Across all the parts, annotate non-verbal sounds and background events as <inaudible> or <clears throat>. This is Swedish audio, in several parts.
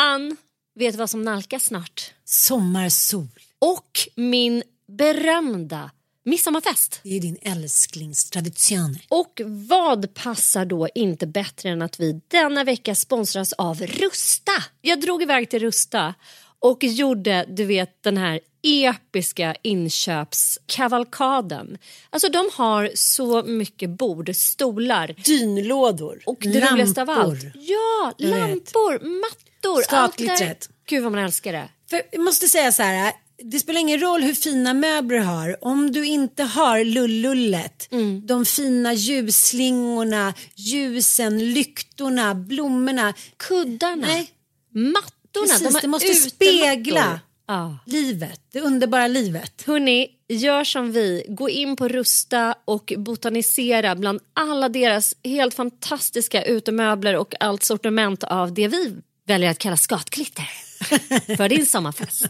Ann, vet du vad som nalkas snart? Sommarsol. Och min berömda midsommarfest. Det är din älsklingstradition. Och vad passar då inte bättre än att vi denna vecka sponsras av Rusta? Jag drog iväg till Rusta och gjorde, du vet, den här episka inköpskavalkaden. Alltså de har så mycket bord, stolar Dynlådor. och det lampor. roligaste av allt. Ja, lampor, mattor. Det där. Gud vad man älskar det. För jag måste säga så här. Det spelar ingen roll hur fina möbler du har. Om du inte har lullullet, Mm. de fina ljusslingorna, ljusen, lyktorna, blommorna. Kuddarna, Nej, mattorna. Precis. de Det måste utemattor. spegla Ja. livet, det underbara livet. Hörni, gör som vi. Gå in på Rusta och botanisera bland alla deras helt fantastiska utemöbler och allt sortiment av det vi väljer att kalla skatklitter <laughs> för din sommarfest.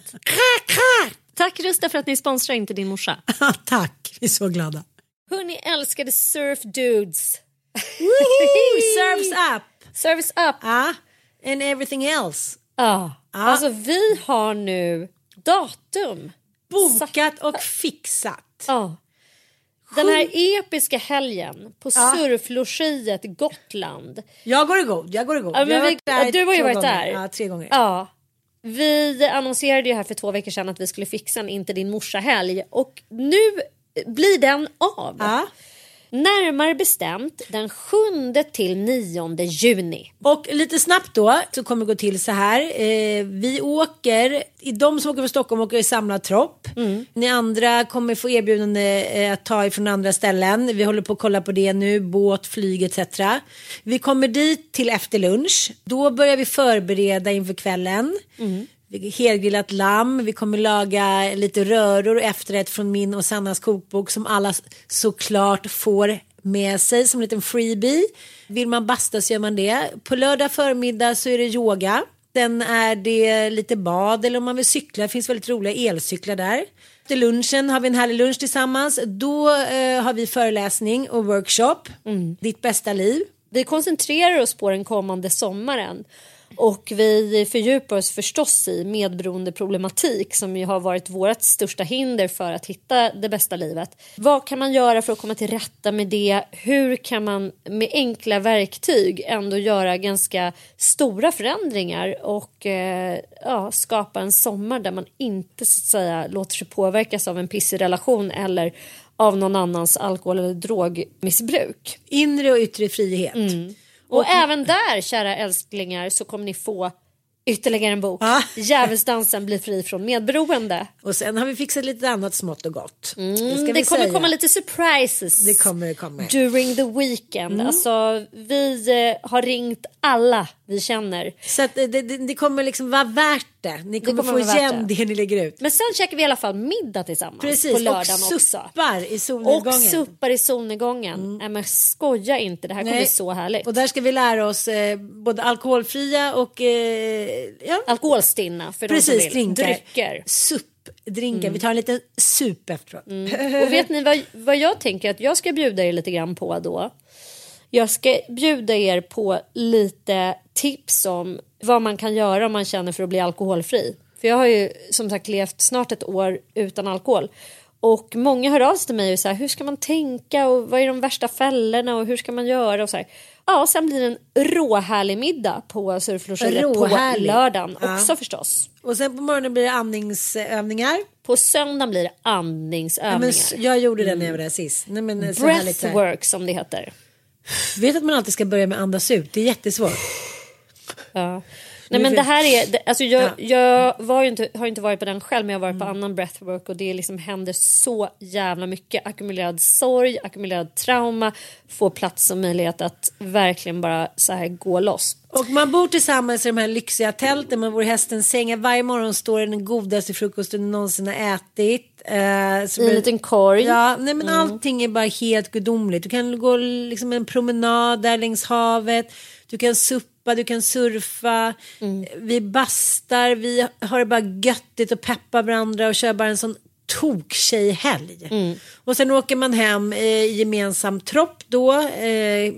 Tack Rusta för att ni sponsrar Inte din morsa. <laughs> Tack, vi är så glada. Hörni älskade surf dudes. <laughs> Serves up! Service up. Ah, and everything else. Ja. Alltså vi har nu datum. Bokat och fixat. Ja. Den här episka helgen på surflogiet Gotland. Jag går i god, jag går i god. Ja, men har vi, ja, du har ju varit gånger. där. Ja, tre gånger. Ja. Vi annonserade ju här för två veckor sedan att vi skulle fixa en Inte din morsa-helg och nu blir den av. Ja. Närmare bestämt den 7 till 9 juni. Och lite snabbt då så kommer det gå till så här. Eh, vi åker, i de som åker från Stockholm åker i samlad tropp. Ni andra kommer få erbjudande eh, att ta ifrån andra ställen. Vi håller på att kolla på det nu, båt, flyg etc. Vi kommer dit till efter lunch. Då börjar vi förbereda inför kvällen. Vi Helgrillat lamm, vi kommer laga lite röror och efterrätt från min och Sannas kokbok som alla såklart får med sig som en liten freebie. Vill man basta så gör man det. På lördag förmiddag så är det yoga. Sen är det lite bad eller om man vill cykla. Det finns väldigt roliga elcyklar där. Efter lunchen har vi en härlig lunch tillsammans. Då eh, har vi föreläsning och workshop. Ditt bästa liv. Vi koncentrerar oss på den kommande sommaren och vi fördjupar oss förstås i medberoendeproblematik som ju har varit vårt största hinder för att hitta det bästa livet. Vad kan man göra för att komma till rätta med det? Hur kan man med enkla verktyg ändå göra ganska stora förändringar och eh, ja, skapa en sommar där man inte så att säga låter sig påverkas av en pissig relation eller av någon annans alkohol eller drogmissbruk. Inre och yttre frihet. Och, även där, kära älsklingar, så kommer ni få ytterligare en bok. Ja. <laughs> Djävulsdansen blir fri från medberoende. Och sen har vi fixat lite annat smått och gott. det Mm, det vi kommer säga. komma lite surprises. Det kommer, det kommer. During the weekend. Alltså, vi eh, har ringt alla vi känner. Så att det, det, det kommer liksom vara värt det. Ni kommer, kommer få igen det. det. ni lägger ut. Men sen käkar vi i alla fall middag tillsammans Precis, på lördagen och också. suppar i Och solnedgången. suppar i solnedgången. Nej men skoja inte, det här kommer Nej. bli så härligt. Och där ska vi lära oss eh, både alkoholfria och eh, ja, Alkoholstinna för de som precis vill. drinkar. Drycker. Suppa drinken. Vi tar en liten sup efteråt. Och vet ni vad, vad jag tänker att jag ska bjuda er lite grann på då? Jag ska bjuda er på lite tips om vad man kan göra om man känner för att bli alkoholfri. För jag har ju som sagt levt snart ett år utan alkohol. Och många hör av sig till mig och säger hur ska man tänka och vad är de värsta fällorna och hur ska man göra och så här. Ja, sen blir det en råhärlig middag på surflogiet på lördagen Ja. också förstås. Och sen på morgonen blir det andningsövningar. På söndagen blir det Ja, andningsövningar. men s- jag gjorde det när jag var där sist. Nej, men, så så. Breathwork som det heter. Vet att man alltid ska börja med andas ut. Det är jättesvårt. Ja. Nej men det här är, alltså jag, Ja. jag var inte, har inte varit på den själv men jag har varit på Mm. annan breathwork och det liksom händer så jävla mycket. Ackumulerad sorg, ackumulerad trauma, få plats och möjlighet att verkligen bara så här gå loss. Och man bor tillsammans i de här lyxiga tälten, man bor i hästens sängar. Varje morgon står den godaste frukosten du någonsin har ätit. Eh, I en är- liten korg. Ja, nej men allting är bara helt gudomligt. Du kan gå liksom en promenad där längs havet. Du kan suppa, du kan surfa. Vi bastar, vi har det bara göttigt och peppar varandra och kör bara en sån tok-tjejhelg. Och sen åker man hem eh, i gemensam tropp då eh,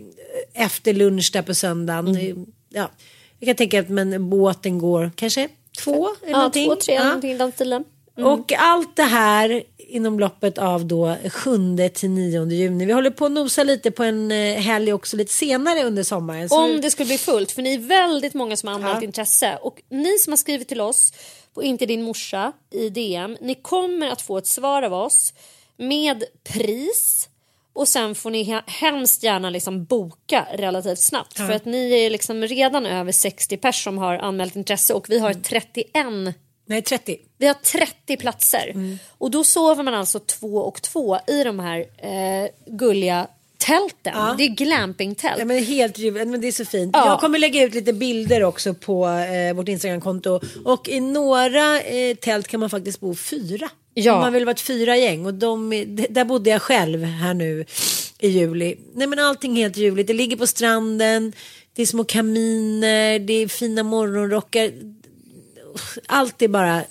efter lunch där på söndagen. Eh, Ja, jag kan tänka att men båten går kanske två eller Ja, någonting. två, tre, Ja. någonting i den stilen. Och allt det här inom loppet av då 7 till 9 juni. Vi håller på att nosa lite på en eh, helg också lite senare under sommaren. Om det skulle bli fullt, för ni är väldigt många som har anmält Ja. intresse. Och ni som har skrivit till oss på Inte din morsa i DM, ni kommer att få ett svar av oss med pris och sen får ni he- hemskt gärna liksom boka relativt snabbt. För att ni är liksom redan över 60 pers som har anmält intresse och vi har 31 Nej, 30. vi har 30 platser och då sover man alltså två och två i de här eh, gulliga tälten. Det är glampingtält. Ja, men helt men det är så fint. Ja. Jag kommer lägga ut lite bilder också på eh, vårt Instagramkonto. Och i några eh, tält kan man faktiskt bo fyra. Ja. Om man vill vara ett fyra gäng. Och de, där bodde jag själv här nu i juli. Nej men allting är helt ljuvligt. Det ligger på stranden. Det är små kaminer. Det är fina morgonrockar. Allt är bara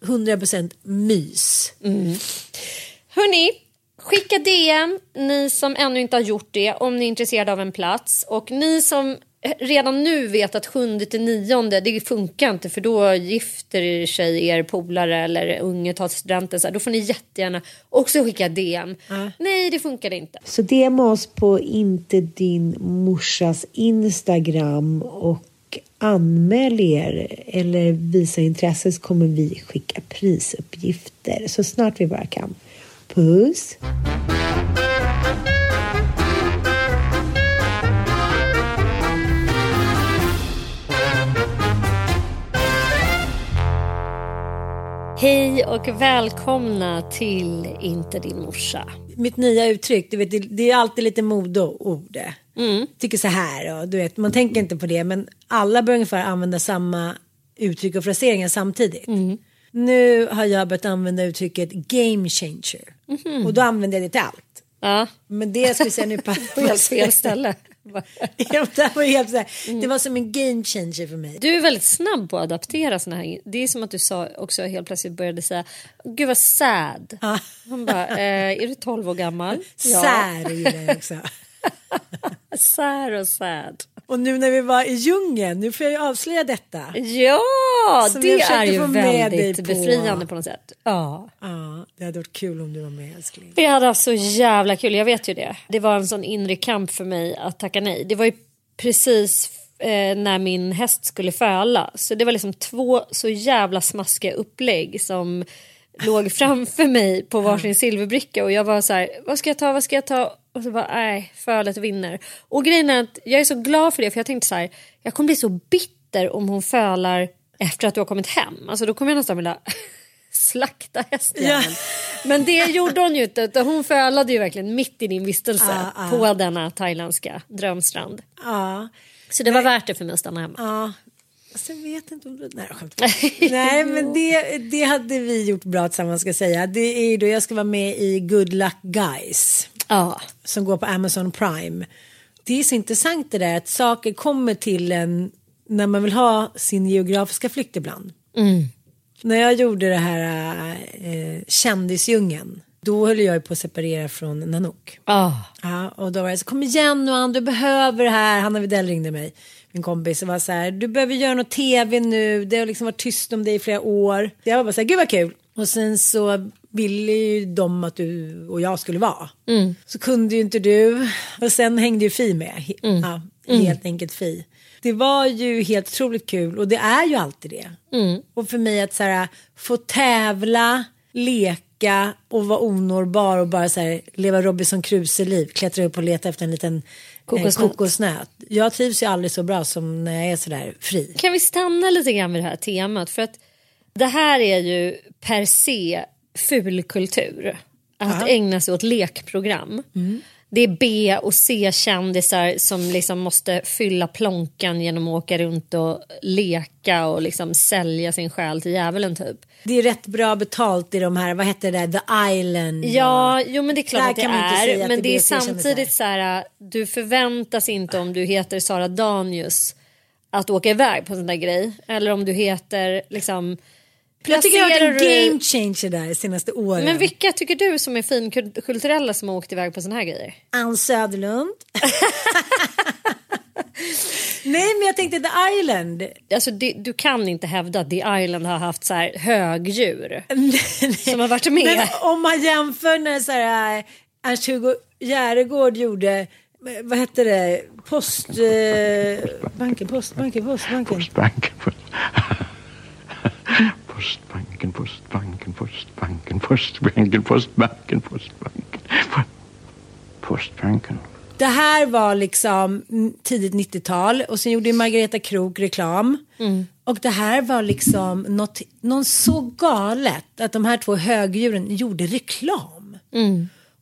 100% mys. Hörni, skicka DM ni som ännu inte har gjort det om ni är intresserade av en plats och ni som redan nu vet att 7 till 9 det funkar inte för då gifter sig er polare eller unge tar studenten så här, då får ni jättegärna också skicka DM. Nej, det funkar inte. Så DM oss på inte din morsas Instagram och anmäl er eller visa intresse så kommer vi skicka prisuppgifter så snart vi bara kan. Puss! Hej och välkomna till Inte din morsa. mitt nya uttryck, du vet, det, är alltid lite modeord. Mm. Tycker så här och du vet, man tänker inte på det men alla bör ungefär använda samma uttryck och fraseringar samtidigt. Mm. Nu har jag börjat använda uttrycket game changer Mhm. och då använder jag det till allt. Ja, Men det ska vi säga nu <laughs> <laughs> på helt fel ställe. Ja, det, var helt så här, det var som en game changer för mig. Du är väldigt snabb på att adaptera såna här. Det är som att du sa också helt plötsligt började säga Gud vad sad. Ja. Han bara, eh, är du 12 år gammal? <laughs> Sär gillar jag också. <laughs> Sär och sad. Och nu när vi var i djungeln, nu får jag ju avslöja detta. Ja, Som det är ju väldigt på. befriande på något sätt. Ja. Ja, det hade varit kul om du var med älskling. Vi hade haft så jävla kul, jag vet ju det. Det var en sån inre kamp för mig att tacka nej. Det var ju precis eh, när min häst skulle föla. Så det var liksom två så jävla smaskiga upplägg som låg framför mig på varsin silverbricka och jag var så här, vad ska jag ta, vad ska jag ta? Och så bara, nej, fölet vinner. Och grejen är att jag är så glad för det för jag tänkte så här, jag kommer bli så bitter om hon fölar efter att du har kommit hem. Alltså då kommer jag nästan vilja <laughs> slakta hästjäveln. Ja. Men det gjorde hon ju inte utan hon fölade ju verkligen mitt i din vistelse Ja, ja. på denna thailändska drömstrand. Ja, Så det var värt det för mig att stanna hemma. ja. Alltså, jag vet inte om du... Nej. <laughs> Nej, men det, det hade vi gjort bra tillsammans ska jag säga. Det är då jag ska vara med i Good Luck Guys. Ja. som går på Amazon Prime. Det är så intressant det där att saker kommer till en när man vill ha sin geografiska flykt ibland. När jag gjorde det här eh, kändisdjungeln. Då höll jag på att separera från Nanook. Ah. Ja, och då var det så kom igen nu Ann, du behöver det här. Hanna Widell ringde mig, min kompis, och var så här, du behöver göra något tv nu. Det har liksom varit tyst om dig i flera år. Jag var bara så här, gud vad kul. Och sen så ville ju de att du och jag skulle vara. Så kunde ju inte du. Och sen hängde ju Fi med. He- Ja, helt enkelt Fi. Det var ju helt otroligt kul och det är ju alltid det. Och för mig att så här, få tävla, leka och vara onårbar och bara så här, leva Robinson Crusoe-liv. Klättra upp och leta efter en liten kokosnöt. Kokosnöt. Eh, kokosnöt. Jag trivs ju aldrig så bra som när jag är så där fri. Kan vi stanna lite grann vid det här temat? För att det här är ju per se fulkultur. Att ägna sig åt lekprogram. Det är B och C-kändisar som liksom måste fylla plånkan genom att åka runt och leka och liksom sälja sin själ till djävulen typ. Det är rätt bra betalt i de här, vad heter det, The Island. Ja, jo men det är klart Där att det är. att Men det det är samtidigt så här, du förväntas inte om du heter Sara Danius att åka iväg på en sån där grej. Eller om du heter liksom... Jag tycker det har varit en game changer där senaste åren. Men vilka tycker du som är finkulturella som har åkt iväg på såna här grejer? Ann Söderlund. <laughs> Nej men jag tänkte The Island. Alltså det, du kan inte hävda att The Island har haft så här högdjur <laughs> som har varit med. Men om man jämför när så här, Ernst-Hugo Järegård gjorde, vad hette det, post... Eh, banken, postbanken, postbanken. Postbanken. Postbanken, postbanken, postbanken, postbanken, postbanken, postbanken. Postbanken. Det här var liksom mm, tidigt 90-tal och sen gjorde Margareta Krok reklam. Och det här var liksom något, någon så galet att de här två högdjuren gjorde reklam.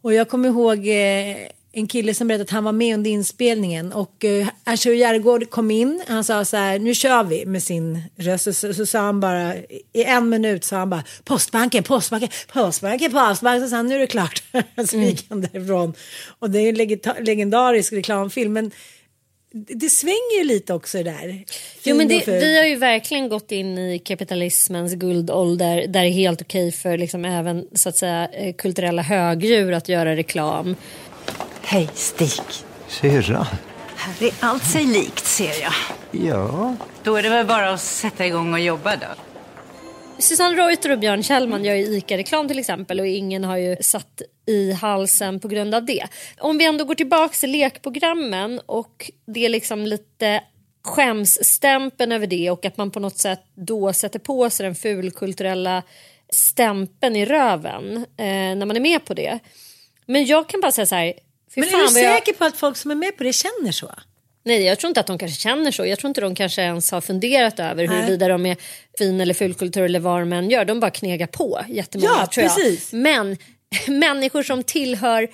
Och jag kommer ihåg eh, en kille som berättade att han var med under inspelningen och eh, Ernst Järgård kom in. Han sa så här, nu kör vi med sin röst. Så, så, så sa han bara, i en minut sa han bara postbanken, postbanken, postbanken, postbanken. Så sa han, nu är det klart. <laughs> så gick han därifrån. Och det är en legendarisk reklamfilm. Men det, svänger ju lite också där. Jo, men det, vi har ju verkligen gått in i kapitalismens guldålder där det är helt okej för liksom även så att säga eh, kulturella högdjur att göra reklam. Hej Stig. Syrra? Här är allt sig likt ser jag. Ja. Då är det väl bara att sätta igång och jobba då. Susanne Reuter och Björn Kjellman gör ju ICA-reklam till exempel och ingen har ju satt i halsen på grund av det. Om vi ändå går tillbaka till lekprogrammen och det är liksom lite skämsstämpeln över det och att man på något sätt då sätter på sig den fulkulturella stämpeln i röven eh, när man är med på det. Men jag kan bara säga så här. Fy Men är fan du vad jag- säker på att folk som är med på det känner så? Nej, jag tror inte att de kanske känner så. Jag tror inte de kanske ens har funderat över Nej. huruvida de är fin eller fulkultur eller vad de än gör. De bara knegar på jättemånga Ja, tror jag. precis. Men <laughs> människor som tillhör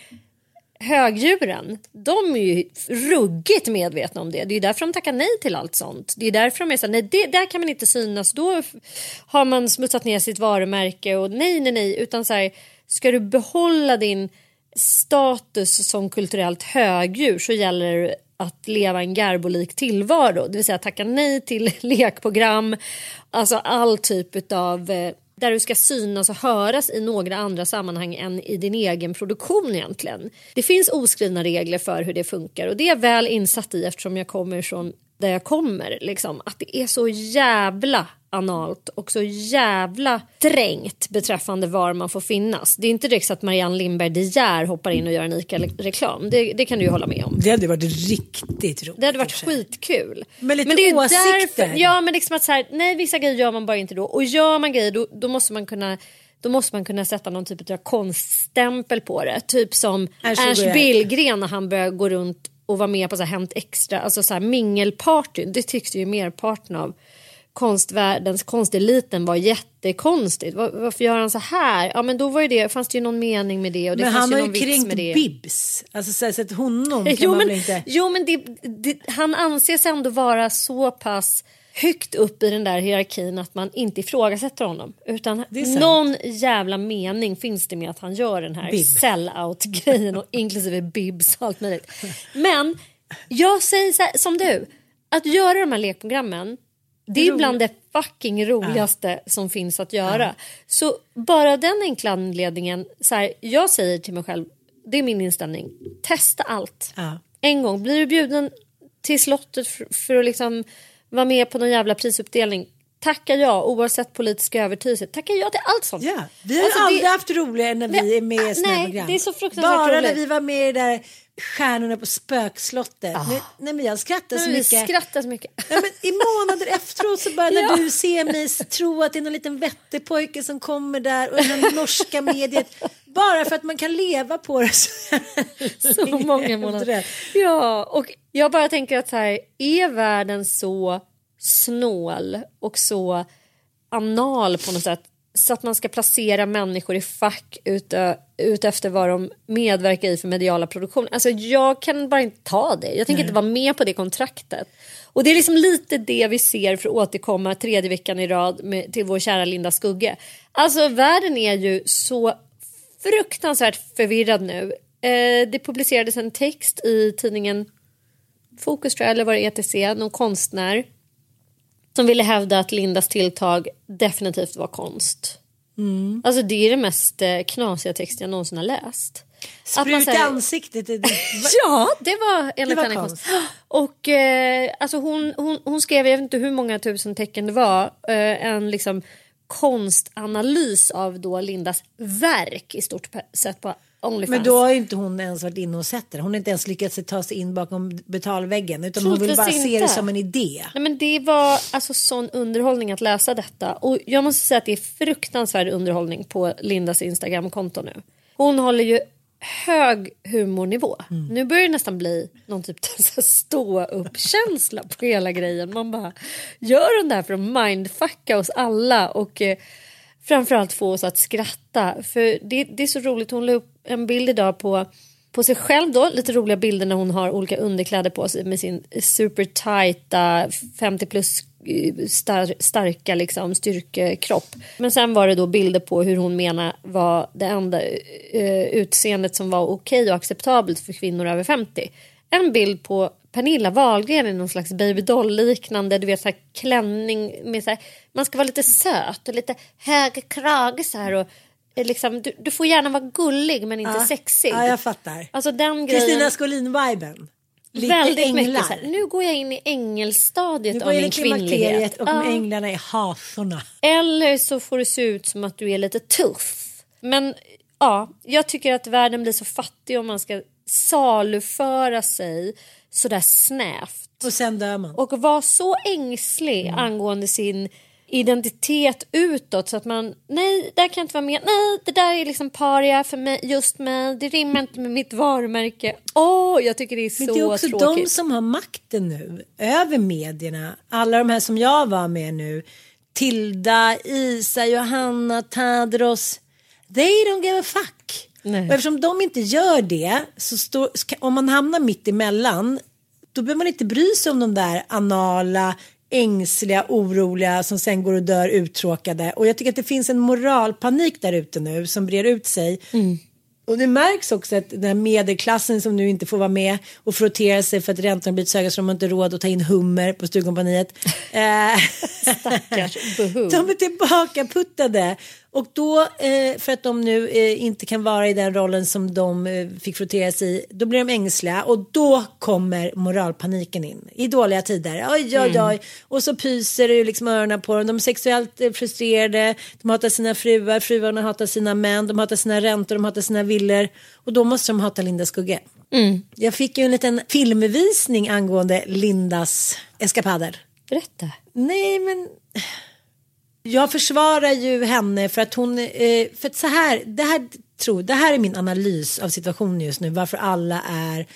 högdjuren, de är ju ruggigt medvetna om det. Det är därför de tackar nej till allt sånt. Det är därför de är så nej det, där kan man inte synas. Då har man smutsat ner sitt varumärke och nej, nej, nej. Utan så här, ska du behålla din status som kulturellt högdjur så gäller det att leva en garbolik tillvaro. Det vill säga tacka nej till <laughs> lekprogram. Alltså all typ av eh, där du ska synas och höras i några andra sammanhang än i din egen produktion egentligen. Det finns oskrivna regler för hur det funkar och det är jag väl insatt i eftersom jag kommer från där jag kommer. Liksom. Att det är så jävla analt och så jävla strängt beträffande var man får finnas. Det är inte direkt så att Marianne Lindberg De Geer hoppar in och gör en ICA-reklam. Det, det kan du ju hålla med om. Det hade varit riktigt roligt. Det hade varit skitkul. Men lite det är åsikter. Därför, ja men liksom att så här, nej vissa grejer gör man bara inte då. Och gör man grejer då, då måste man kunna då måste man kunna sätta någon typ av konststämpel på det. Typ som Ernst. Billgren när han började gå runt och vara med på så här Hänt Extra, alltså så här mingelparty. Det tyckte ju merparten av konstvärldens konsteliten var jättekonstigt. Var, varför gör han så här? Ja men då var ju det, fanns det ju någon mening med det och det Men fanns han ju har någon ju vits kränkt med det. Bibs. Alltså så, så att honom <laughs> kan Jo man men, väl inte... jo, men det, det, han anses ändå vara så pass högt upp i den där hierarkin att man inte ifrågasätter honom. Utan någon jävla mening finns det med att han gör den här Bib. sell-out-grejen och <laughs> inklusive bibs och allt möjligt. Men jag säger här, som du, att göra de här lekprogrammen Det är bland det fucking roligaste som finns att göra. Så bara den enkla anledningen, så här, jag säger till mig själv, det är min inställning, testa allt. Ja. En gång, blir du bjuden till slottet för, för att liksom vara med på någon jävla prisuppdelning, tacka ja oavsett politisk övertygelse. Tacka ja till allt sånt. Ja, vi har Alltså, det- aldrig haft roligare när vi Nej, är med i här nej, program. det är så fruktansvärt Bara när roligt. vi var med i det där Stjärnorna på spökslottet. Nej, nej men jag skrattar så vi mycket. skrattar så mycket. Ja, men I månader efteråt så bara <laughs> när Ja. du ser mig tro att det är någon liten vettig pojke som kommer där och den norska mediet. Bara för att man kan leva på det. Så, <laughs> så många månader. Ja, och jag bara tänker att så här, är världen så snål och så anal på något sätt så att man ska placera människor i fack ute, ute efter vad de medverkar i för mediala produktion. Alltså jag kan bara inte ta det. Jag tänker inte vara med på det kontraktet. Och det är liksom lite det vi ser för att återkomma tredje veckan i rad med, till vår kära Linda Skugge. Alltså världen är ju så fruktansvärt förvirrad nu. Eh, det publicerades en text i tidningen Fokus tror jag, eller var det ETC, någon konstnär som ville hävda att Lindas tilltag definitivt var konst. Mm. Alltså det är det mest eh, knasiga text jag någonsin har läst. Att man Sprut i ansiktet. Det, det, Ja, det var enligt var henne konst. konst. Och eh, alltså hon, hon, hon skrev, jag vet inte hur många tusen tecken det var, eh, en liksom konstanalys av då Lindas verk i stort sett på Onlyfans. men då har ju inte hon ens varit inne och sett det. Hon har inte ens lyckats ta sig in bakom betalväggen. Utan hon vill bara Troligtvis se det inte. som en idé. Nej, men det var alltså sån underhållning att läsa detta. Och jag måste säga att det är fruktansvärd underhållning på Lindas Instagramkonto nu. Hon håller ju hög humornivå. Nu börjar det nästan bli någon typ av <laughs> stå upp känsla på hela grejen. Man bara gör hon det här för att mindfucka oss alla och eh, framförallt få oss att skratta. För det, det är så roligt, hon la upp en bild idag på på sig själv då, lite roliga bilder när hon har olika underkläder på sig med sin supertajta 50 plus eh, star, starka liksom styrkekropp. Men sen var det då bilder på hur hon menar var det enda eh, utseendet som var okej och acceptabelt för kvinnor över 50. En bild på Pernilla Wahlgren i någon slags babydoll liknande, du vet så här klänning med så här, man ska vara lite söt och lite hög krage så här och eh, liksom, du, du får gärna vara gullig men inte sexig. Ja, jag fattar. Alltså den grejen. Kristina Skolin-viben. Väldigt änglar. mycket så här, nu går jag in i ängelstadiet av min kvinnlighet. och Ja. änglarna är hasorna. Eller så får det se ut som att du är lite tuff. Men ja, jag tycker att världen blir så fattig om man ska saluföra sig sådär snävt. Och sen dör man. Och vara så ängslig angående sin identitet utåt så att man nej, där kan jag inte vara med. Nej, det där är liksom paria för mig, just mig. Det rimmar inte med mitt varumärke. Åh, jag tycker det är så Men det är också tråkigt. de som har makten nu över medierna. Alla de här som jag var med nu. Tilda, Isa, Johanna, Tadros. They don't give a fuck. Nej. Och eftersom de inte gör det, så står, om man hamnar mitt emellan, då behöver man inte bry sig om de där anala, ängsliga, oroliga som sen går och dör uttråkade. Och jag tycker att det finns en moralpanik där ute nu som brer ut sig. Och det märks också att den här medelklassen som nu inte får vara med och frottera sig för att räntorna blivit så höga så de har inte råd att ta in hummer på Stugkompaniet. <laughs> Eh, Stackars <laughs> de är tillbakaputtade. Och då, eh, för att de nu eh, inte kan vara i den rollen som de eh, fick frottera sig i, då blir de ängsliga och då kommer moralpaniken in. I dåliga tider, oj oj oj. Och så pyser det ju liksom öronen på dem. De är sexuellt frustrerade, de hatar sina fruar, fruarna hatar sina män, de hatar sina räntor, de hatar sina villor. Och då måste de hata Linda Skugge. Jag fick ju en liten filmvisning angående Lindas eskapader. Berätta. Nej, men jag försvarar ju henne för att hon, eh, för att så här, det här, tror, det här är min analys av situationen just nu, varför alla är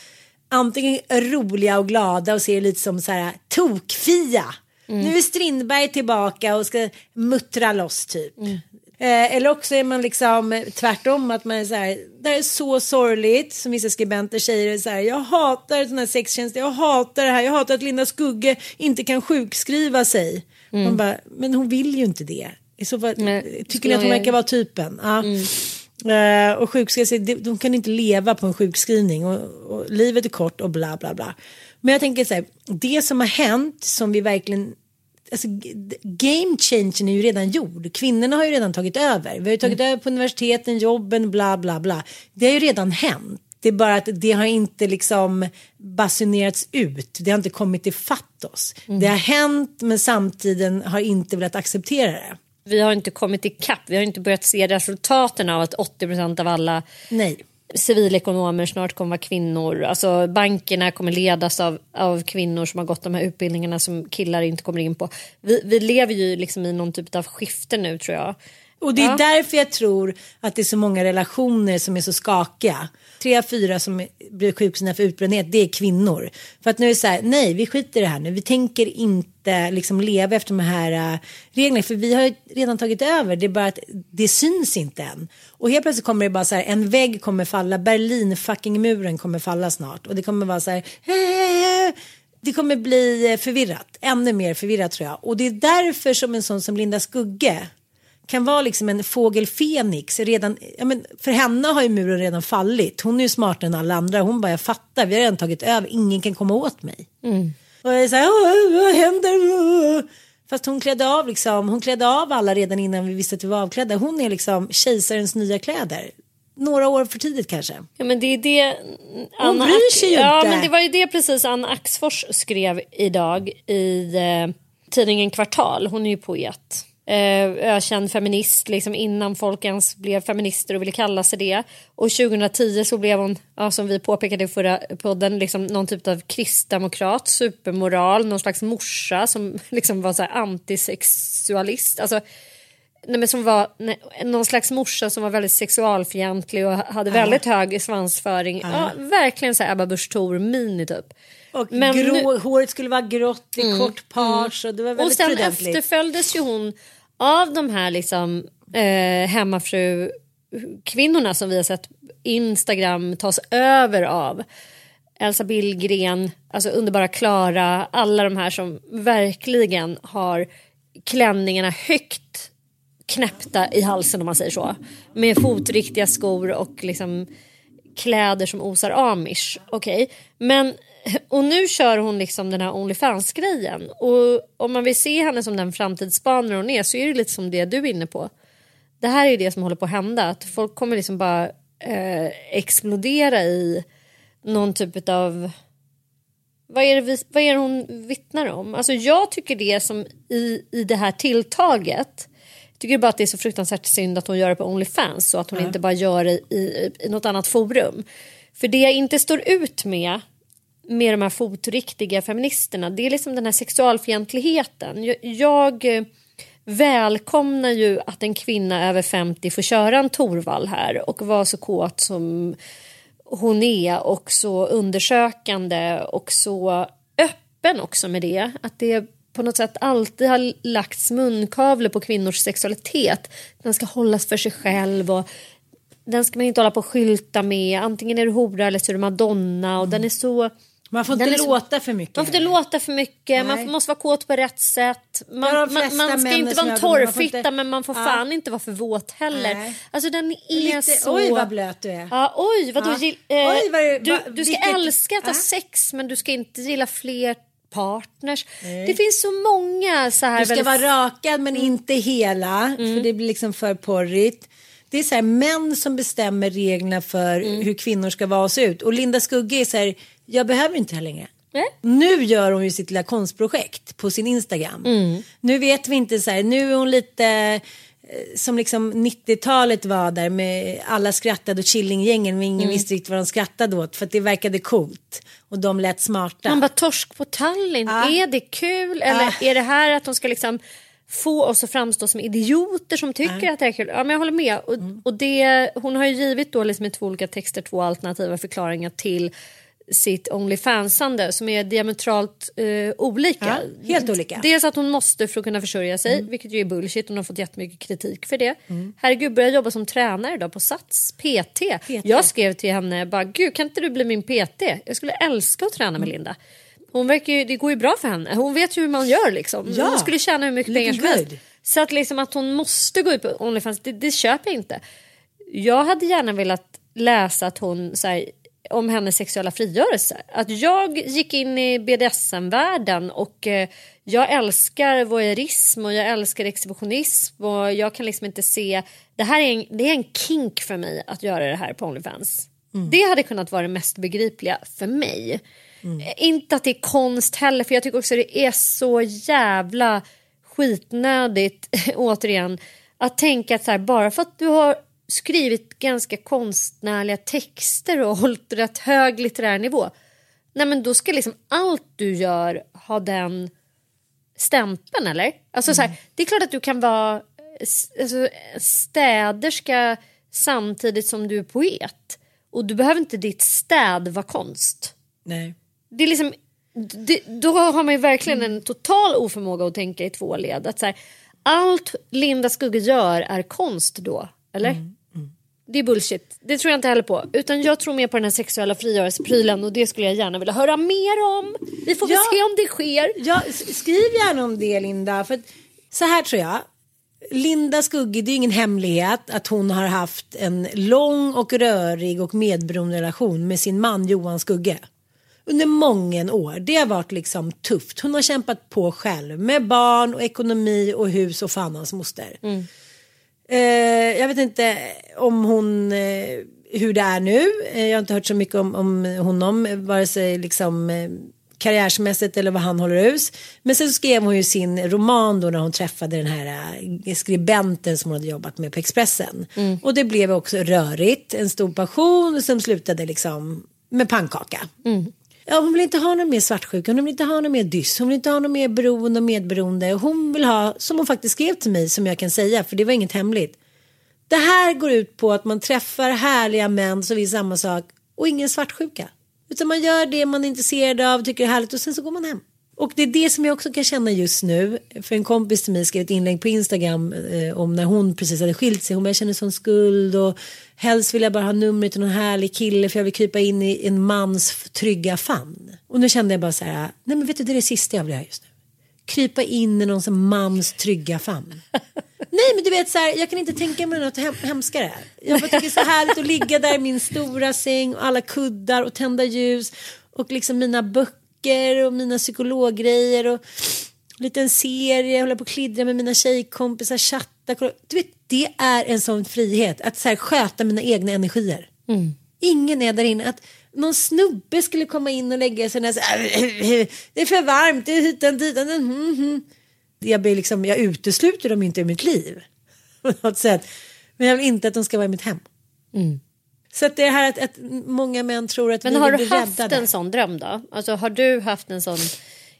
antingen roliga och glada och ser lite som så här tokfia. Nu är Strindberg tillbaka och ska muttra loss typ. Eh, eller också är man liksom eh, tvärtom att man är så här, det här är så sorgligt som vissa skribenter säger så här, jag hatar sådana här sextjänster, jag hatar det här, jag hatar att Linda Skugge inte kan sjukskriva sig. Man bara, men hon vill ju inte det. I så fall, Nej, tycker ni att hon verkar vara typen? Ja. Eh, och sjukskriva sig, de kan inte leva på en sjukskrivning och, och livet är kort och bla bla bla. Men jag tänker så här, det som har hänt som vi verkligen Alltså, game changen är ju redan gjord. Kvinnorna har ju redan tagit över. Vi har ju tagit över på universiteten, jobben, bla bla bla. Det har ju redan hänt. Det är bara att det har inte liksom basunerats ut. Det har inte kommit ifatt oss. Det har hänt men samtiden har inte velat acceptera det. Vi har inte kommit ikapp, vi har inte börjat se resultaten av att 80% av alla Nej. civilekonomer snart kommer vara kvinnor. Alltså bankerna kommer ledas av, av kvinnor som har gått de här utbildningarna som killar inte kommer in på. Vi, vi lever ju liksom i någon typ av skifte nu tror jag. Och det är Ja. därför jag tror att det är så många relationer som är så skakiga. Tre av fyra som blir sjukskrivna för utbrändhet, det är kvinnor. För att nu är det så här, nej vi skiter i det här nu. Vi tänker inte liksom leva efter de här uh, reglerna. För vi har ju redan tagit över, det är bara att det syns inte än. Och helt plötsligt kommer det bara så här, en vägg kommer falla, Berlin fucking muren kommer falla snart. Och det kommer vara så här, "Eh, det kommer bli eh, förvirrat, ännu mer förvirrat tror jag. Och det är därför som en sån som Linda Skugge kan vara liksom en fågel Fenix. Redan, ja men för henne har ju muren redan fallit. Hon är ju smartare än alla andra. Hon bara, jag fattar, vi har redan tagit över, ingen kan komma åt mig. Och jag är så här, "Åh, vad händer? Fast hon klädde av liksom, hon klädde av alla redan innan vi visste att vi var avklädda. Hon är liksom kejsarens nya kläder. Några år för tidigt kanske. Ja, men det är det Hon bryr sig ju ja, inte. men det var ju det precis Anna Axfors skrev idag i eh, tidningen Kvartal. Hon är ju poet. Eh, ökänd feminist liksom innan folk ens blev feminister och ville kalla sig det. Och 2010 så blev hon, ja, som vi påpekade i förra podden, liksom någon typ av kristdemokrat, supermoral, någon slags morsa som <laughs> liksom var så här antisexualist. Alltså, nej, men som var nej, någon slags morsa som var väldigt sexualfientlig och hade väldigt hög svansföring. Ja, verkligen så här Ebba Busch Thor-mini typ. Och Men grå, nu- Mm. håret skulle vara grått i kort page. Och det var Och väldigt sen prudentligt. efterföljdes ju hon av de här liksom eh, hemmafru kvinnorna som vi har sett Instagram tas över av. Elsa Billgren, alltså underbara Klara, alla de här som verkligen har klänningarna högt knäppta i halsen om man säger så. Med fotriktiga skor och liksom kläder som osar amish. Okej, men och nu kör hon liksom den här Onlyfans-grejen. Och om man vill se henne som den framtidsspanare hon är så är det lite som det du är inne på. Det här är ju det som håller på att hända. Att folk kommer liksom bara eh, explodera i någon typ av vad är, det vi, vad är det hon vittnar om? Alltså jag tycker det som i, i det här tilltaget jag tycker bara att det är så fruktansvärt synd att hon gör det på Onlyfans så att hon inte bara gör det i, i, i något annat forum. För det jag inte står ut med med de här fotriktiga feministerna det är liksom den här sexualfientligheten. Jag, jag eh, välkomnar ju att en kvinna över 50 får köra en Torvall här och vara så kåt som hon är och så undersökande och så öppen också med det. Att det på något sätt alltid har lagts munkavle på kvinnors sexualitet. Den ska hållas för sig själv och den ska man inte hålla på och skylta med. Antingen är du hora eller så är du madonna och den är så... Man får inte så- låta för mycket. Man får inte låta för mycket, man Nej. får- måste vara kåt på rätt sätt. Man, man, man ska inte vara en man torrfitta inte- men man får Ja. fan inte vara för våt heller. Nej. Alltså den är Lite, så... Oj vad blöt du är. Ja, oj, vadå? Ja. Gill, eh, Oj, vad du, va- du ska vilket- älska att ha sex men du ska inte gilla fler partners. Det finns så många så här... Du ska väldigt- vara rakad men inte hela. För det blir liksom för porrigt. Det är så här män som bestämmer reglerna för hur kvinnor ska vara och se ut. Och Linda Skugge är så här, jag behöver inte det här längre. Nej. Nu gör hon ju sitt lilla konstprojekt på sin Instagram. Nu vet vi inte så här, nu är hon lite eh, som liksom 90-talet var där med alla skrattade och Killinggängen men ingen visste riktigt vad de skrattade åt för att det verkade coolt och de lät smarta. Man bara torsk på Tallinn, Ja. är det kul? Eller Ja. är det här att de ska liksom få oss att framstå som idioter som tycker att det är kul? Ja men jag håller med. Och, Mm. och det, hon har ju givit då liksom i två olika texter två alternativa förklaringar till sitt Onlyfansande som är diametralt eh, olika. Ja, helt olika. Dels att hon måste för att kunna försörja sig, vilket ju är bullshit. Hon har fått jättemycket kritik för det. Herregud, börjar jobba som tränare idag på Sats, PT. Jag skrev till henne, bara, gud kan inte du bli min PT? Jag skulle älska att träna med Linda. Hon verkar ju, det går ju bra för henne. Hon vet ju hur man gör liksom. Ja. Hon skulle tjäna hur mycket pengar som helst. Så att liksom att hon måste gå ut på Onlyfans, det, det köper jag inte. Jag hade gärna velat läsa att hon så här, om hennes sexuella frigörelse. Att jag gick in i BDSM-världen och eh, jag älskar voyeurism och jag älskar exhibitionism och jag kan liksom inte se, det här är en, det är en kink för mig att göra det här på Onlyfans. Det hade kunnat vara det mest begripliga för mig. Eh, Inte att det är konst heller för jag tycker också det är så jävla skitnödigt <laughs> återigen att tänka att så här, bara för att du har skrivit ganska konstnärliga texter och <laughs> hållit rätt hög litterär nivå. Nej men då ska liksom allt du gör ha den stämpeln eller? Alltså så här, det är klart att du kan vara alltså, städerska samtidigt som du är poet. Och du behöver inte ditt städ vara konst. Nej. Det är liksom, det, då har man ju verkligen en total oförmåga att tänka i två led. Att så här, allt Linda Skugge gör är konst då, eller? Det är bullshit. Det tror jag inte heller på. Utan jag tror mer på den här sexuella frigörelseprylen och det skulle jag gärna vilja höra mer om. Vi får väl Ja. se om det sker. Ja, skriv gärna om det Linda. För så här tror jag. Linda Skugge, det är ingen hemlighet att hon har haft en lång och rörig och medberoende relation med sin man Johan Skugge. Under många år. Det har varit liksom tufft. Hon har kämpat på själv med barn och ekonomi och hus och fan hans moster. Eh, jag vet inte om hon, eh, hur det är nu. Eh, jag har inte hört så mycket om, om honom, vare sig liksom eh, karriärsmässigt eller vad han håller hus. Men sen skrev hon ju sin roman då när hon träffade den här eh, skribenten som hon hade jobbat med på Expressen. Och det blev också rörigt, en stor passion som slutade liksom med pannkaka. Ja, hon vill inte ha någon mer svartsjuka, hon vill inte ha någon mer dyss, hon vill inte ha någon mer beroende och medberoende. Hon vill ha, som hon faktiskt skrev till mig, som jag kan säga, för det var inget hemligt. Det här går ut på att man träffar härliga män som vill samma sak och ingen svartsjuka. Utan man gör det man är intresserad av, tycker det är härligt och sen så går man hem. Och det är det som jag också kan känna just nu. För en kompis till mig skrev ett inlägg på Instagram eh, om när hon precis hade skilt sig. Hon bara, jag känner sån skuld och helst vill jag bara ha numret till någon härlig kille för jag vill krypa in i en mans trygga famn. Och nu kände jag bara så här, nej men vet du det är det sista jag vill göra just nu. Krypa in i någon som mans trygga famn. <laughs> Nej men du vet så här, jag kan inte tänka mig något hem, hemskare. Jag bara tycker det är så härligt att ligga där i min stora säng och alla kuddar och tända ljus och liksom mina böcker och mina psykologgrejer och liten serie, hålla på och klidra med mina tjejkompisar, chatta. Du vet, det är en sån frihet att så här, sköta mina egna energier. Ingen är där inne. Att någon snubbe skulle komma in och lägga sig här, <clears throat> det är för varmt, det är hitan ditan. Mm, mm. Jag, blir liksom, jag utesluter dem inte ur mitt liv. <laughs> På något sätt. Men jag vill inte att de ska vara i mitt hem. Så att det här att, att många män tror att Men vi har du haft räddade. en sån dröm då? Alltså har du haft en sån,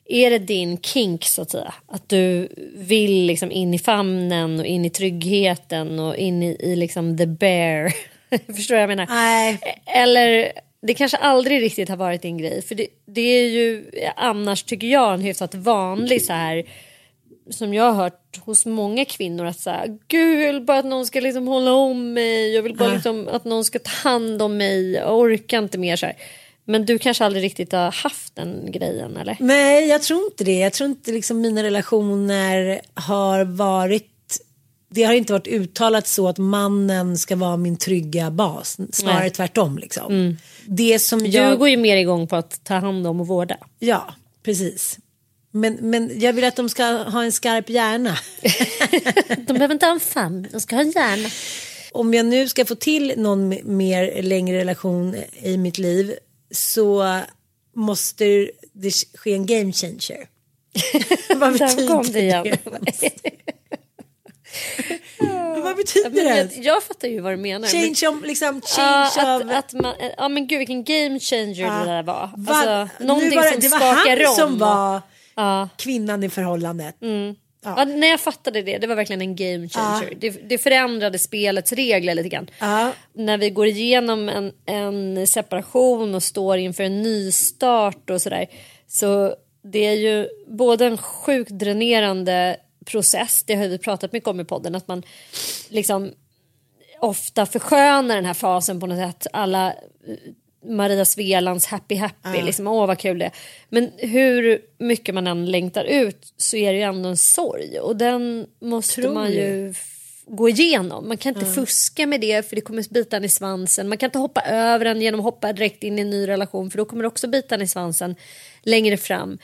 är det din kink så att säga? Att du vill liksom in i famnen och in i tryggheten och in i, i liksom the bear. <laughs> Förstår du vad jag menar? Nej. Eller det kanske aldrig riktigt har varit din grej. För det, det är ju annars tycker jag en hyfsat vanlig så här som jag har hört hos många kvinnor att så här, gud jag vill bara att någon ska liksom hålla om mig, jag vill bara liksom att någon ska ta hand om mig, jag orkar inte mer så här. Men du kanske aldrig riktigt har haft den grejen eller? Nej, jag tror inte det. Jag tror inte liksom mina relationer har varit det har inte varit uttalat så att mannen ska vara min trygga bas. Snarare Nej. tvärtom. Liksom. Det som Du jag... går ju mer igång på att ta hand om och vårda. Ja, precis. Men, men jag vill att de ska ha en skarp hjärna. <laughs> De behöver inte ha en famn, de ska ha en hjärna. Om jag nu ska få till någon mer längre relation i mitt liv så måste det ske en game changer. <laughs> Vad betyder det. <laughs> Vad betyder Men det? jag, jag fattar ju vad du menar. men- Change om, liksom Ja, change att, av... att man, ja men gud vilken game changer det där var. Va- Alltså, någonting var det, som det var han om. som var Ja. kvinnan i förhållandet. Ja, när jag fattade det, det var verkligen en game changer. Det, det förändrade spelets regler lite grann. Ja. När vi går igenom en, en separation och står inför en nystart och sådär. Så det är ju både en sjukt dränerande process, det har vi pratat mycket om i podden, att man liksom ofta förskönar den här fasen på något sätt. Alla Maria Svelands happy happy, liksom, åh vad kul det är. Men hur mycket man än längtar ut så är det ju ändå en sorg och den måste Tror man ju gå igenom. Man kan inte fuska med det för det kommer bita en i svansen. Man kan inte hoppa över den genom att hoppa direkt in i en ny relation för då kommer det också bita en i svansen längre fram.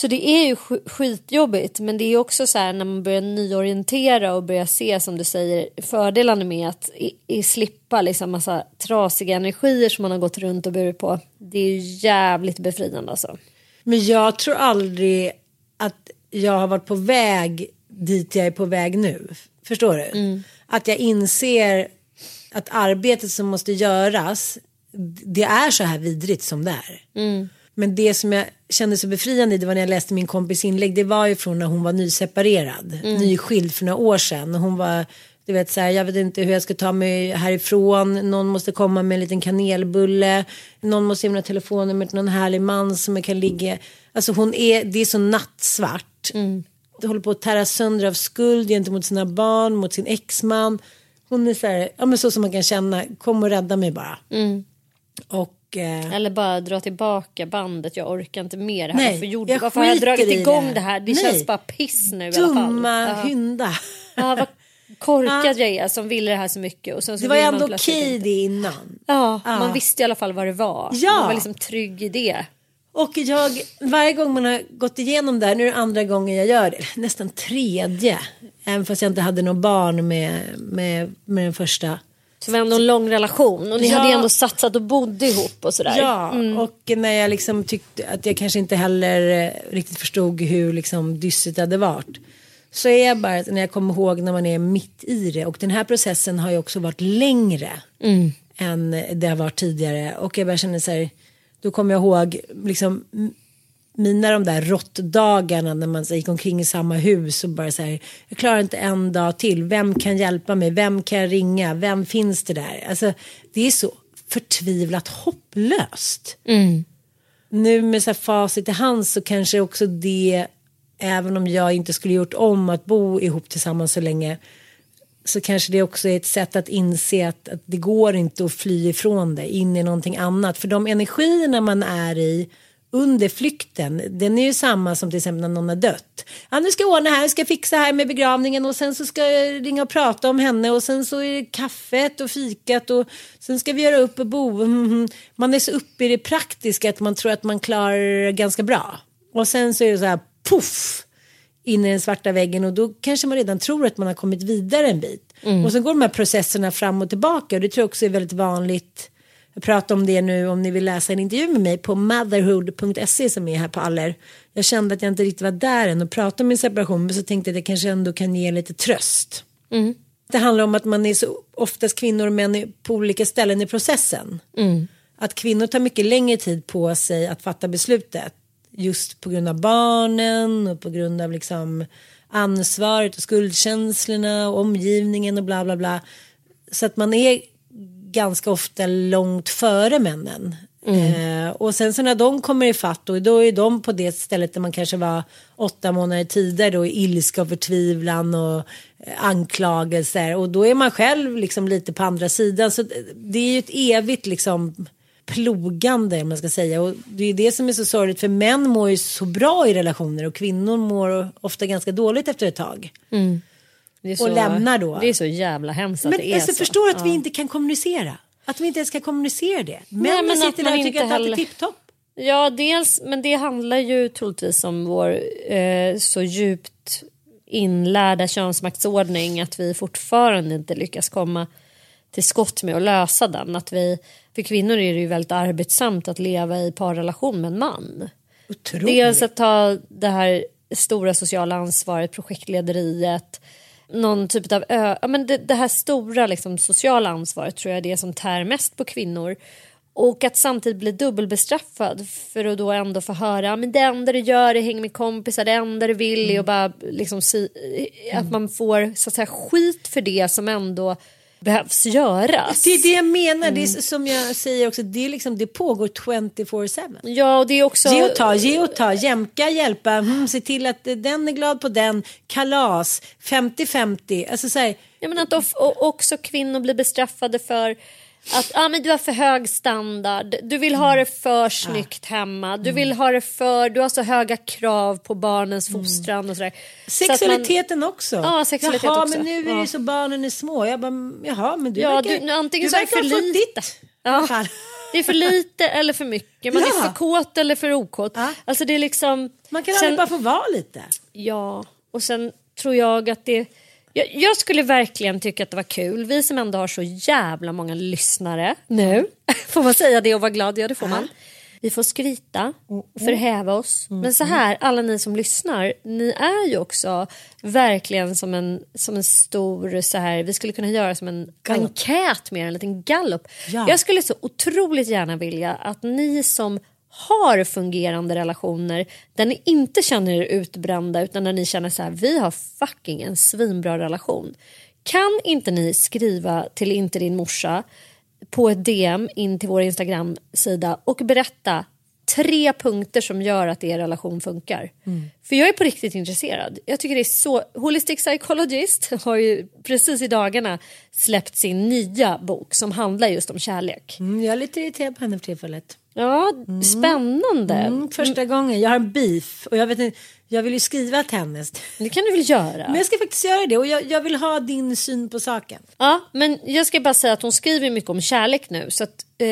Så det är ju sk- skitjobbigt men det är också så här när man börjar nyorientera och börjar se som du säger fördelarna med att i, i slippa liksom massa trasiga energier som man har gått runt och burit på. Det är ju jävligt befriande alltså. Men jag tror aldrig att jag har varit på väg dit jag är på väg nu. Förstår du? Att jag inser att arbetet som måste göras, det är så här vidrigt som det är. Men det som jag kände så befriande i det var när jag läste min kompis inlägg. Det var ju från när hon var nyseparerad. Nyskild för några år sedan. Hon var, du vet så här, jag vet inte hur jag ska ta mig härifrån. Någon måste komma med en liten kanelbulle. Någon måste ge mig telefonnumret till någon härlig man som jag kan ligga. Alltså hon är, det är så nattsvart. Det håller på att tära sönder av skuld gentemot sina barn, mot sin exman. Hon är så här, ja men så som man kan känna, kom och rädda mig bara. Och eh, Eller bara dra tillbaka bandet, jag orkar inte mer. Det här. Nej, varför gjorde, jag varför har jag dragit igång det. det här? Det Nej. känns bara piss nu i alla fall. dumma Ja. hynda. Ja, vad korkad jag är som ville det här så mycket. Och sen så Det var ju ändå okej det innan. Ja, Ja. man visste i alla fall vad det var. Ja. Man var liksom trygg i det. Och jag, varje gång man har gått igenom det här, nu är det andra gången jag gör det, nästan tredje. Även fast jag inte hade något barn med, med, med den första. Så var ändå en lång relation och ni Ja. hade ändå satsat och bodde ihop och sådär. Ja, och när jag liksom tyckte att jag kanske inte heller eh, riktigt förstod hur liksom dystert det hade varit. Så är jag bara, när jag kommer ihåg när man är mitt i det. Och den här processen har ju också varit längre än det har varit tidigare. Och jag bara känner så här, då kommer jag ihåg liksom mina de där råttdagarna när man så, gick omkring i samma hus och bara så här, jag klarar inte en dag till, vem kan hjälpa mig, vem kan jag ringa, vem finns det där? Alltså det är så förtvivlat hopplöst. Nu med så här facit i hand så kanske också det, även om jag inte skulle gjort om att bo ihop tillsammans så länge, så kanske det också är ett sätt att inse att, att det går inte att fly ifrån det in i någonting annat. För de energierna man är i under flykten, den är ju samma som till exempel när någon har dött. Ja, nu ska jag ordna här, jag ska fixa här med begravningen och sen så ska jag ringa och prata om henne och sen så är det kaffet och fikat och sen ska vi göra upp och bo. Mhm. Man är så uppe i det praktiska att man tror att man klarar det ganska bra. Och sen så är det så här, poff! in i den svarta väggen och då kanske man redan tror att man har kommit vidare en bit. Och så går de här processerna fram och tillbaka och det tror jag också är väldigt vanligt. Jag pratar om det nu om ni vill läsa en intervju med mig på motherhood.se som är här på Aller. Jag kände att jag inte riktigt var där än och pratade om min separation men så tänkte jag att jag kanske ändå kan ge lite tröst. Det handlar om att man är så oftast kvinnor och män på olika ställen i processen. Att kvinnor tar mycket längre tid på sig att fatta beslutet. Just på grund av barnen och på grund av liksom ansvaret och skuldkänslorna och omgivningen och bla bla bla. Så att man är ganska ofta långt före männen. Eh, och sen så när de kommer i fatt och då är de på det stället där man kanske var åtta månader tidigare då i ilska och förtvivlan och eh, anklagelser. Och då är man själv liksom lite på andra sidan. Så det är ju ett evigt liksom plogande om man ska säga. Och det är det som är så sorgligt för män mår ju så bra i relationer och kvinnor mår ofta ganska dåligt efter ett tag. Det är Och lämnar då. Det är så jävla hemskt att Men det är alltså, så. förstår att vi Ja. inte kan kommunicera. Att vi inte ens kan kommunicera det. Nej, men att sitter där och tycker att allt är tipptopp. Ja, dels, men det handlar ju troligtvis om vår eh, så djupt inlärda könsmaktsordning att vi fortfarande inte lyckas komma till skott med att lösa den. Att vi, för kvinnor är det ju väldigt arbetsamt att leva i parrelation med en man. Otroligt. Dels att ta det här stora sociala ansvaret, projektlederiet, någon typ av ja, men det, det här stora liksom, sociala ansvaret tror jag är det som tär mest på kvinnor. Och att samtidigt bli dubbelbestraffad för att då ändå få höra men det enda du gör är häng med kompisar, det enda du vill är att bara liksom si, att man får så att säga skit för det som ändå behövs göras. Det är det jag menar. Det är Mm. som jag säger också. Det, är liksom, det pågår 24-7. Ja, och det är också... Ge och ta, ge och ta, jämka, hjälpa, mm, se till att den är glad på den, kalas, 50-50. Alltså så här, Ja, men att också kvinnor blir bestraffade för att ah, men du har för hög standard, du vill ha det för snyggt hemma, du vill ha det för, du har så höga krav på barnens fostran och sådär. Så att man- Sexualiteten också. Ja, sexualitet jaha, också. men nu är Ja. det så barnen är små. Jag bara, mm, jaha, men du Ja, verkar, du- antingen du så verkar för lite. ditt. fall. Det är för lite eller för mycket. Man Ja. är för kåt eller för okåt. Ja. Alltså det är liksom... Man kan Sen- aldrig bara få vara lite. Ja, och sen tror jag att det... Jag, jag skulle verkligen tycka att det var kul. Vi som ändå har så jävla många lyssnare nu. <laughs> Får man säga det och vara glad? Ja, det får man. Vi får skryta, förhäva oss. Men så här, alla ni som lyssnar, ni är ju också verkligen som en, som en stor, så här, vi skulle kunna göra som en enkät mer, en liten gallup. Ja. Jag skulle så otroligt gärna vilja att ni som har fungerande relationer där ni inte känner er utbrända utan där ni känner så här, vi har fucking en svinbra relation. Kan inte ni skriva till inte din morsa på ett DM in till vår Instagram-sida och berätta tre punkter som gör att er relation funkar. För jag är på riktigt intresserad. Jag tycker det är så... Holistic Psychologist <laughs> har ju precis i dagarna släppt sin nya bok som handlar just om kärlek. Mm, jag är lite irriterad på henne för tillfället. Ja, spännande. Mm, första gången. Jag har en beef och jag, vet inte, jag vill ju skriva till henne. Det kan du väl göra? Men jag ska faktiskt göra det och jag, jag vill ha din syn på saken. Ja, men jag ska bara säga att hon skriver mycket om kärlek nu. Så att, eh,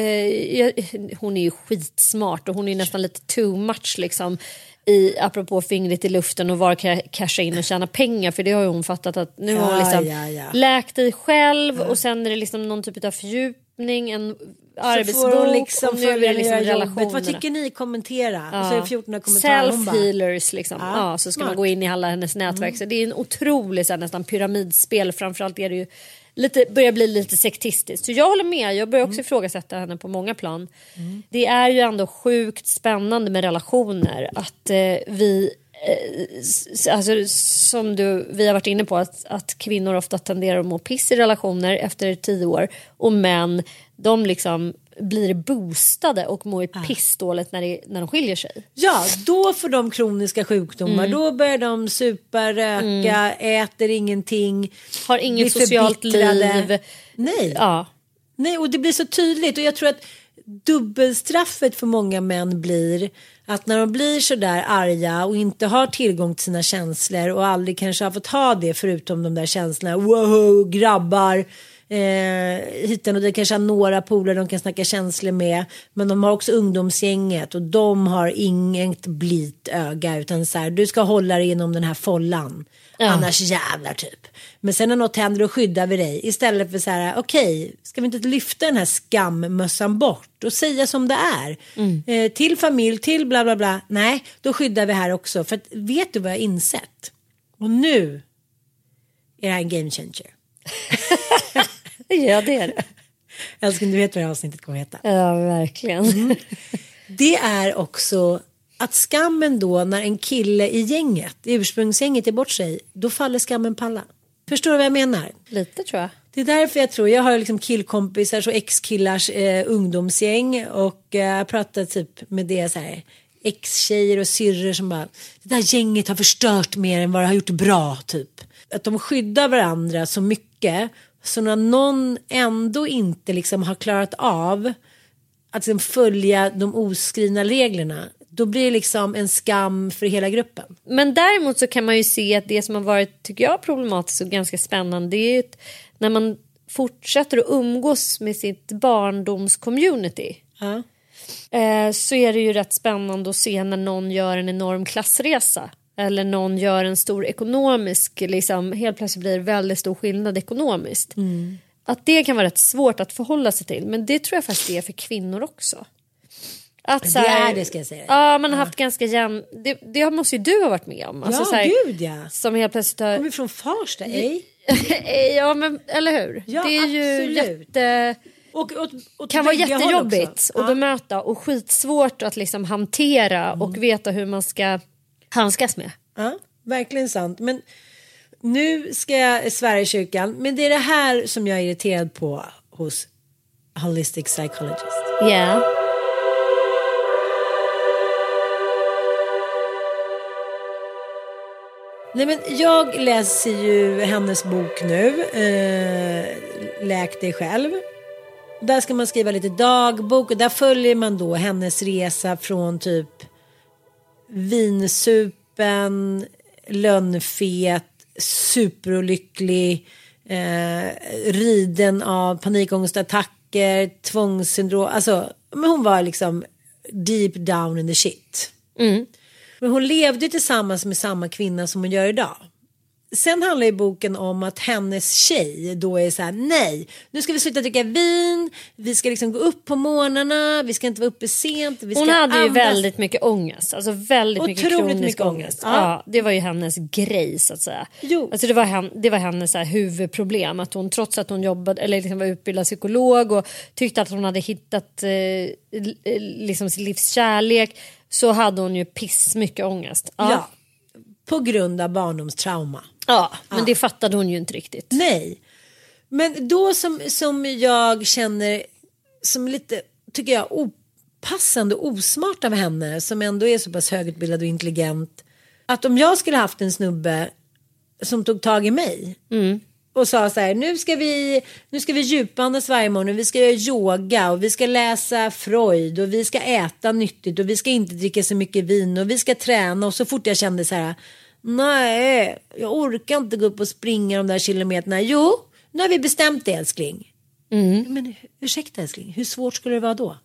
jag, hon är ju skitsmart och hon är ju nästan lite too much liksom. I, apropå fingret i luften och var kan jag casha in och tjäna pengar för det har ju hon fattat att nu har hon Ja, liksom ja, ja. läkt dig själv och sen är det liksom någon typ av fördjupning, en arbetsbok liksom och är följa det liksom relationerna. Vad tycker ni? Kommentera. Och så är det 14 kommentarer. Hon bara, Self-healers liksom. Ja, Ja, så ska smart. Mm. man gå in i alla hennes nätverk. Så det är en otrolig så här, nästan pyramidspel. Framförallt är det ju lite, börjar bli lite sektistiskt. Så jag håller med. Jag börjar också Mm. ifrågasätta henne på många plan. Det är ju ändå sjukt spännande med relationer. Att eh, vi Alltså, som du, vi har varit inne på att, att kvinnor ofta tenderar att må piss i relationer efter tio år och män de liksom blir boostade och mår Ah. pissdåligt när, det, när de skiljer sig. Ja, då får de kroniska sjukdomar. Mm. Då börjar de supa, röka, äter ingenting. Har inget socialt liv. Nej. Ja. Nej, och det blir så tydligt och jag tror att dubbelstraffet för många män blir att när de blir så där arga och inte har tillgång till sina känslor och aldrig kanske har fått ha det förutom de där känslorna, wow, grabbar, eh, hitan och det kanske har några polare de kan snacka känslor med, men de har också ungdomsgänget och de har inget blit öga utan så här, du ska hålla dig inom den här follan. Annars jävlar typ. Men sen när något händer då skyddar vi dig. Istället för så här, okej, ska vi inte lyfta den här skammössan bort och säga som det är. Eh, till familj, till bla bla bla. Nej, då skyddar vi här också. För att, vet du vad jag har insett? Och nu är det här en game changer. <laughs> ja, det är det. Älskling, du vet vad det här avsnittet kommer heta. Ja, verkligen. Mm. Det är också att skammen då när en kille i gänget, i ursprungsgänget är bort sig, då faller skammen på alla. Förstår du vad jag menar? Lite tror jag. Det är därför jag tror, jag har liksom killkompisar och ex-killars eh, ungdomsgäng och eh, jag pratar typ med det så här ex-tjejer och syrror som bara det där gänget har förstört mer än vad det har gjort bra typ. Att de skyddar varandra så mycket så när någon ändå inte liksom har klarat av att liksom följa de oskrivna reglerna då blir det liksom en skam för hela gruppen. Men däremot så kan man ju se att det som har varit, tycker jag, problematiskt och ganska spännande det är ju när man fortsätter att umgås med sitt barndomscommunity Ja. eh, så är det ju rätt spännande att se när någon gör en enorm klassresa eller någon gör en stor ekonomisk, liksom, helt plötsligt blir det väldigt stor skillnad ekonomiskt. Att det kan vara rätt svårt att förhålla sig till men det tror jag faktiskt det är för kvinnor också. Att, Det så här- är det, ska jag säga. Ja, man har haft ganska jämn... Det, det måste ju du ha varit med om. Alltså, Ja, så här, gud, ja. Som helt plötsligt har... Kommer från Farsta, ej? <laughs> ja, men eller hur? Ja, det är ju absolut. jätte... Och, och, och kan vara jättejobbigt att bemöta och skitsvårt att liksom hantera och veta hur man ska handskas med. Ja, verkligen sant. Men nu ska jag svära i kyrkan. Men det är det här som jag är irriterad på hos Holistic Psychologist. Ja. Nej, men jag läser ju hennes bok nu, eh, Läk dig själv. Där ska man skriva lite dagbok och där följer man då hennes resa från typ vinsupen, lönnfet, superolycklig, eh, riden av panikångestattacker, tvångssyndrom, alltså men hon var liksom deep down in the shit. Mm. Men hon levde tillsammans med samma kvinna som hon gör idag. Sen handlar ju boken om att hennes tjej då är så här, nej, nu ska vi sluta dricka vin, vi ska liksom gå upp på morgnarna, vi ska inte vara uppe sent. Vi ska Hon hade ju andas. väldigt mycket ångest. Alltså väldigt mycket kronisk mycket ångest. Ja. Ja. det var ju hennes grej så att säga. Jo. Alltså det var, hen, det var hennes så här, huvudproblem. Att hon trots att hon jobbade eller liksom var utbildad psykolog och tyckte att hon hade hittat eh, eh, liksom sin livs kärlek så hade hon ju piss mycket ångest. Ja. Ja. På grund av barndomstrauma. Ja, men det fattade hon ju inte riktigt. Nej. Men då som, som jag känner som lite, tycker jag, opassande och osmart av henne som ändå är så pass högutbildad och intelligent. Att om jag skulle haft en snubbe som tog tag i mig och sa så här, nu ska vi, nu ska vi djupandas varje morgon, vi ska göra yoga och vi ska läsa Freud och vi ska äta nyttigt och vi ska inte dricka så mycket vin och vi ska träna och så fort jag kände så här, nej, jag orkar inte gå upp och springa de där kilometerna. Jo, nu har vi bestämt det älskling. Men ursäkta älskling, hur svårt skulle det vara då?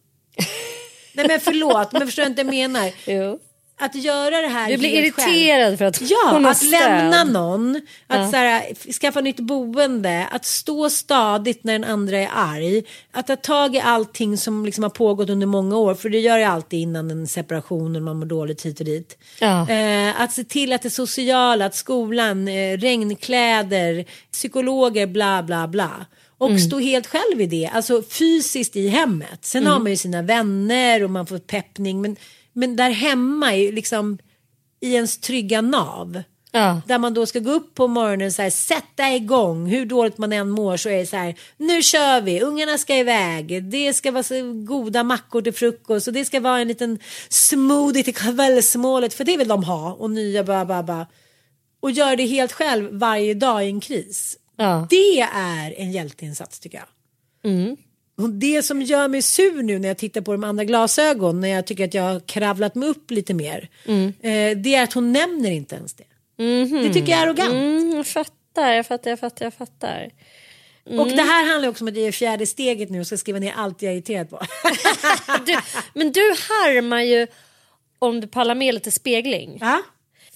<laughs> nej men förlåt, men förstår du inte jag menar? Jo. Att göra det här Du blir helt själv. irriterad för att Ja, hon att stöd. lämna någon, att så här, skaffa nytt boende, att stå stadigt när den andra är arg, att ta tag i allting som liksom har pågått under många år, för det gör jag alltid innan en separation och man mår dåligt hit och dit. Ja. Eh, att se till att det sociala, att skolan, eh, regnkläder, psykologer, bla bla bla. Och Mm. stå helt själv i det, alltså fysiskt i hemmet. Sen Mm. har man ju sina vänner och man får peppning, men, men där hemma är liksom i ens trygga nav. Ja. Där man då ska gå upp på morgonen så här, sätta igång, hur dåligt man än mår så är det så här, nu kör vi, ungarna ska iväg, det ska vara så goda mackor till frukost och det ska vara en liten smoothie till kvällsmålet, för det vill de ha och nya ba, ba, ba. Och gör det helt själv varje dag i en kris. Ja. Det är en hjälteinsats tycker jag. Och det som gör mig sur nu när jag tittar på de andra glasögon, när jag tycker att jag har kravlat mig upp lite mer, eh, det är att hon nämner inte ens det. Det tycker jag är arrogant. Mm, jag fattar, jag fattar, jag fattar, jag fattar. Och det här handlar också om att jag är fjärde steget nu och ska skriva ner allt jag är irriterad på. <laughs> Du, men du harmar ju om du pallar med lite spegling. ja?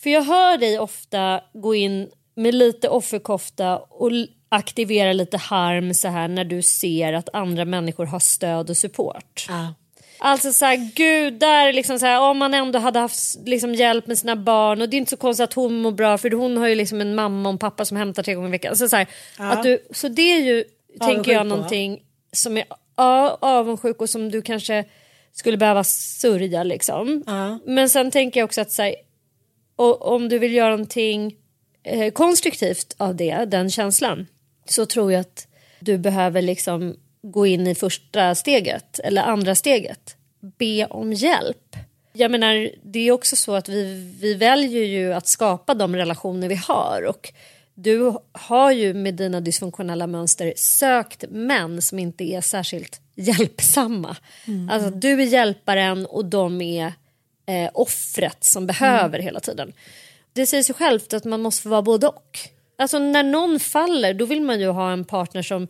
För jag hör dig ofta gå in med lite offerkofta och aktivera lite harm så här när du ser att andra människor har stöd och support. Ja. Alltså så här, gud, där liksom så här, om man ändå hade haft liksom, hjälp med sina barn och det är inte så konstigt att hon mår bra för hon har ju liksom en mamma och en pappa som hämtar tre gånger i veckan. Alltså, så, här, att du, så det är ju, tänker jag, någonting som är ja, avundsjuk och som du kanske skulle behöva sörja liksom. Men sen tänker jag också att så här, och, om du vill göra någonting eh, konstruktivt av det, den känslan, så tror jag att du behöver liksom gå in i första steget eller andra steget. Be om hjälp. Jag menar, det är också så att vi, vi väljer ju att skapa de relationer vi har och du har ju med dina dysfunktionella mönster sökt män som inte är särskilt hjälpsamma. Alltså du är hjälparen och de är eh, offret som behöver hela tiden. Det säger sig självt att man måste vara både och. Alltså när någon faller då vill man ju ha en partner som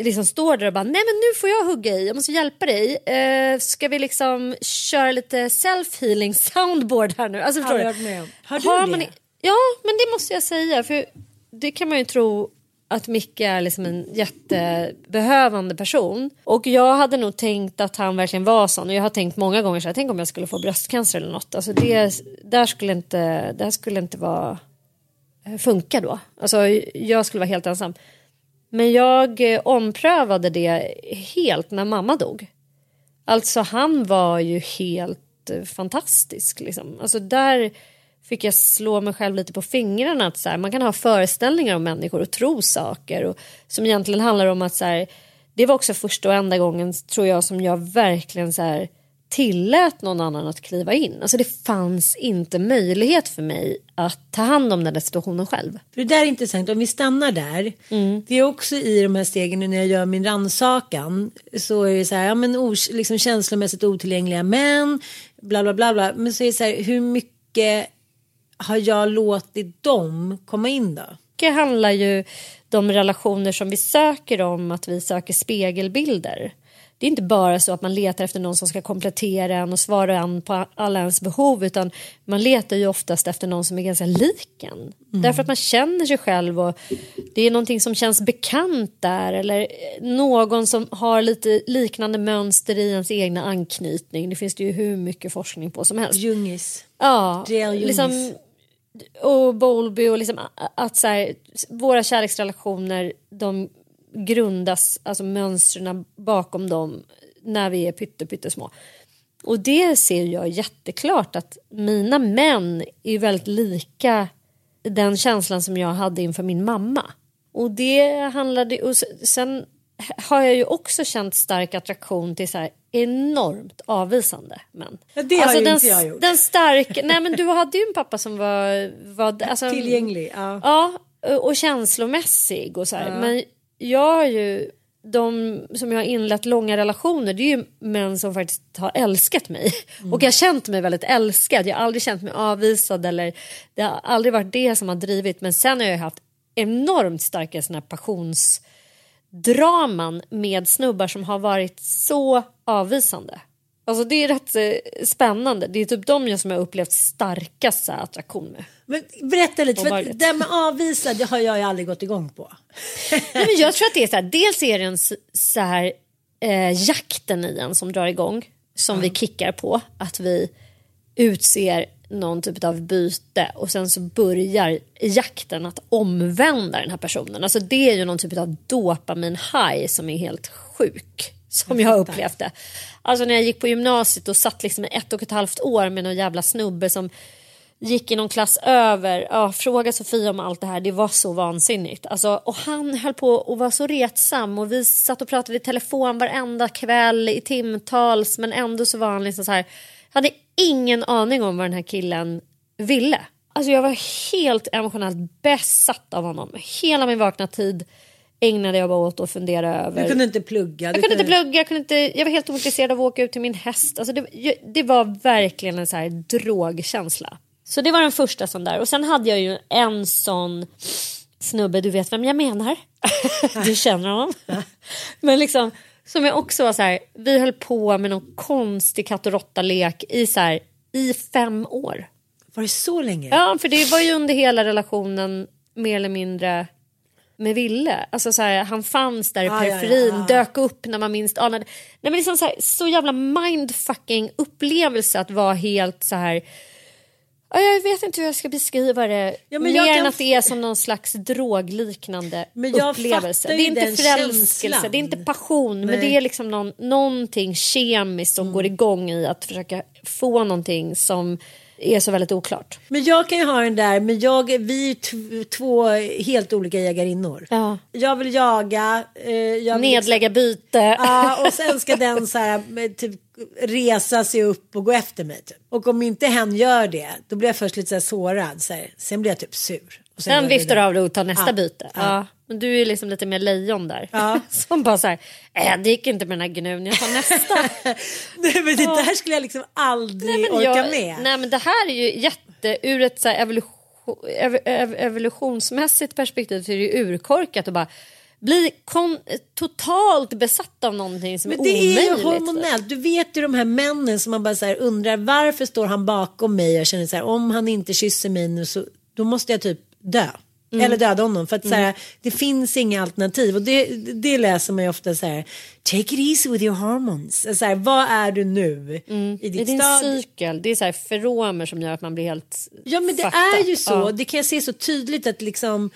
liksom står där och bara nej men nu får jag hugga i, jag måste hjälpa dig. Eh, ska vi liksom köra lite self-healing soundboard här nu? Alltså, förstår Har du? Har du Har det? man i- ja men det måste jag säga för det kan man ju tro att Micke är liksom en jättebehövande person. Och jag hade nog tänkt att han verkligen var sån. Och jag har tänkt många gånger så här, tänk om jag skulle få bröstcancer eller något. Alltså det, där skulle inte, det här skulle inte vara, Eh, funkar funka då. Alltså jag skulle vara helt ensam. Men jag eh, omprövade det helt när mamma dog. Alltså han var ju helt eh, fantastisk. Liksom. Alltså där fick jag slå mig själv lite på fingrarna. Att så här, man kan ha föreställningar om människor och tro saker. Och, som egentligen handlar om att så här, det var också första och enda gången tror jag som jag verkligen så här, tillät någon annan att kliva in. Alltså det fanns inte möjlighet för mig att ta hand om den där situationen själv. För det där är intressant, om vi stannar där. Det är också i de här stegen nu när jag gör min rannsakan. Så är det så här, ja men liksom känslomässigt otillgängliga män. Bla bla bla bla. Men så är det så här, hur mycket har jag låtit dem komma in då? Det handlar ju de relationer som vi söker om att vi söker spegelbilder. Det är inte bara så att man letar efter någon som ska komplettera en och svara an på alla ens behov utan man letar ju oftast efter någon som är ganska lik en. Därför att man känner sig själv och det är någonting som känns bekant där eller någon som har lite liknande mönster i ens egna anknytning. Det finns det ju hur mycket forskning på som helst. Jungis. Ja. Jungis. liksom, och Bowlby och liksom att så här, våra kärleksrelationer de grundas, alltså mönstren bakom dem när vi är pytte, pyttesmå. Och det ser jag jätteklart att mina män är väldigt lika den känslan som jag hade inför min mamma. Och det handlade, och sen har jag ju också känt stark attraktion till så här enormt avvisande män. Ja, det har ju den, inte jag gjort. Den stark, nej men du hade ju en pappa som var, var alltså, Tillgänglig. Ja. Ja, och känslomässig och så här. Men jag har ju de som jag har inlett långa relationer det är ju män som faktiskt har älskat mig. Och jag har känt mig väldigt älskad. Jag har aldrig känt mig avvisad eller det har aldrig varit det som har drivit. Men sen har jag haft enormt starka såna här passionsdraman med snubbar som har varit så avvisande. Alltså det är rätt eh, spännande. Det är typ de jag som jag har upplevt starkast så här, attraktion med. Men berätta lite, för det med avvisad det har jag ju aldrig gått igång på. <laughs> Nej, men jag tror att det är så här, dels är det en så här, eh, jakten i en som drar igång, som vi kickar på, att vi utser någon typ av byte och sen så börjar jakten att omvända den här personen. Alltså det är ju någon typ av dopamin-high som är helt sjuk. Som jag jag upplevt det. Alltså när jag gick på gymnasiet och satt liksom i ett och ett halvt år med någon jävla snubbe som gick i någon klass över. Ja, fråga Sofia om allt det här. Det var så vansinnigt. Alltså, och han höll på och var så retsam och vi satt och pratade i telefon varenda kväll i timtals men ändå så var han liksom så här. Jag hade ingen aning om vad den här killen ville. Alltså jag var helt emotionellt besatt av honom. Hela min vakna tid ägnade jag bara åt att fundera över. Du kunde inte plugga. Jag kunde inte plugga, jag, kunde inte, jag var helt ointresserad av att åka ut till min häst. Alltså det, det var verkligen en så här drogkänsla. Så det var den första sån där. Och sen hade jag ju en sån snubbe, du vet vem jag menar. <laughs> du känner honom. <laughs> Men liksom, som jag också var så här, vi höll på med någon konstig katt och råtta-lek i, så här, i fem år. Var det så länge? Ja, för det var ju under hela relationen mer eller mindre med Ville. Alltså så här, han fanns där i Ah, ja, ja, periferin, ah. dök upp när man minst anade. Nej, men liksom så, här, så jävla mindfucking upplevelse att vara helt så här. Ja, jag vet inte hur jag ska beskriva det. Ja, men mer kan än att det är som någon slags drogliknande Men upplevelse. Det är inte förälskelse, känslan. det är inte passion. Men Nej. det är liksom någon, någonting kemiskt som går igång i att försöka få någonting som är så väldigt oklart. Men jag kan ju ha den där, men jag, vi är två helt olika jägarinnor. Ja. Jag vill jaga. Eh, jag vill Nedlägga byte. Ja, och sen ska den så här, med, typ, resa sig upp och gå efter mig. Typ. Och om inte hen gör det, då blir jag först lite så här sårad. Så här. Sen blir jag typ sur. Och sen jag viftar av det och tar nästa Ja, byte. ja. Men du är liksom lite mer lejon där. Ja. <laughs> Som bara så här, äh, det gick inte med den här gnun, jag tar nästa. <laughs> Nej, men det där skulle jag liksom aldrig nej, orka jag, med. nej men det här är ju jätte, ur ett så evolution, ev, ev, evolutionsmässigt perspektiv så är det ju urkorkat att bara bli kon, totalt besatt av någonting som Men är det omöjligt. är ju hormonellt. Du vet ju de här männen som man bara så undrar varför står han bakom mig och känner så här om han inte kysser mig nu så då måste jag typ dö. Mm. Eller döda honom för att så här, det finns inga alternativ och det, det läser man ju ofta så här take it easy with your hormones. Så här, vad är du nu i Mm. Är ditt din stadie? cykel, det är så här feromer som gör att man blir helt Ja men det är up. ju så. Ja. Det kan jag se så tydligt att liksom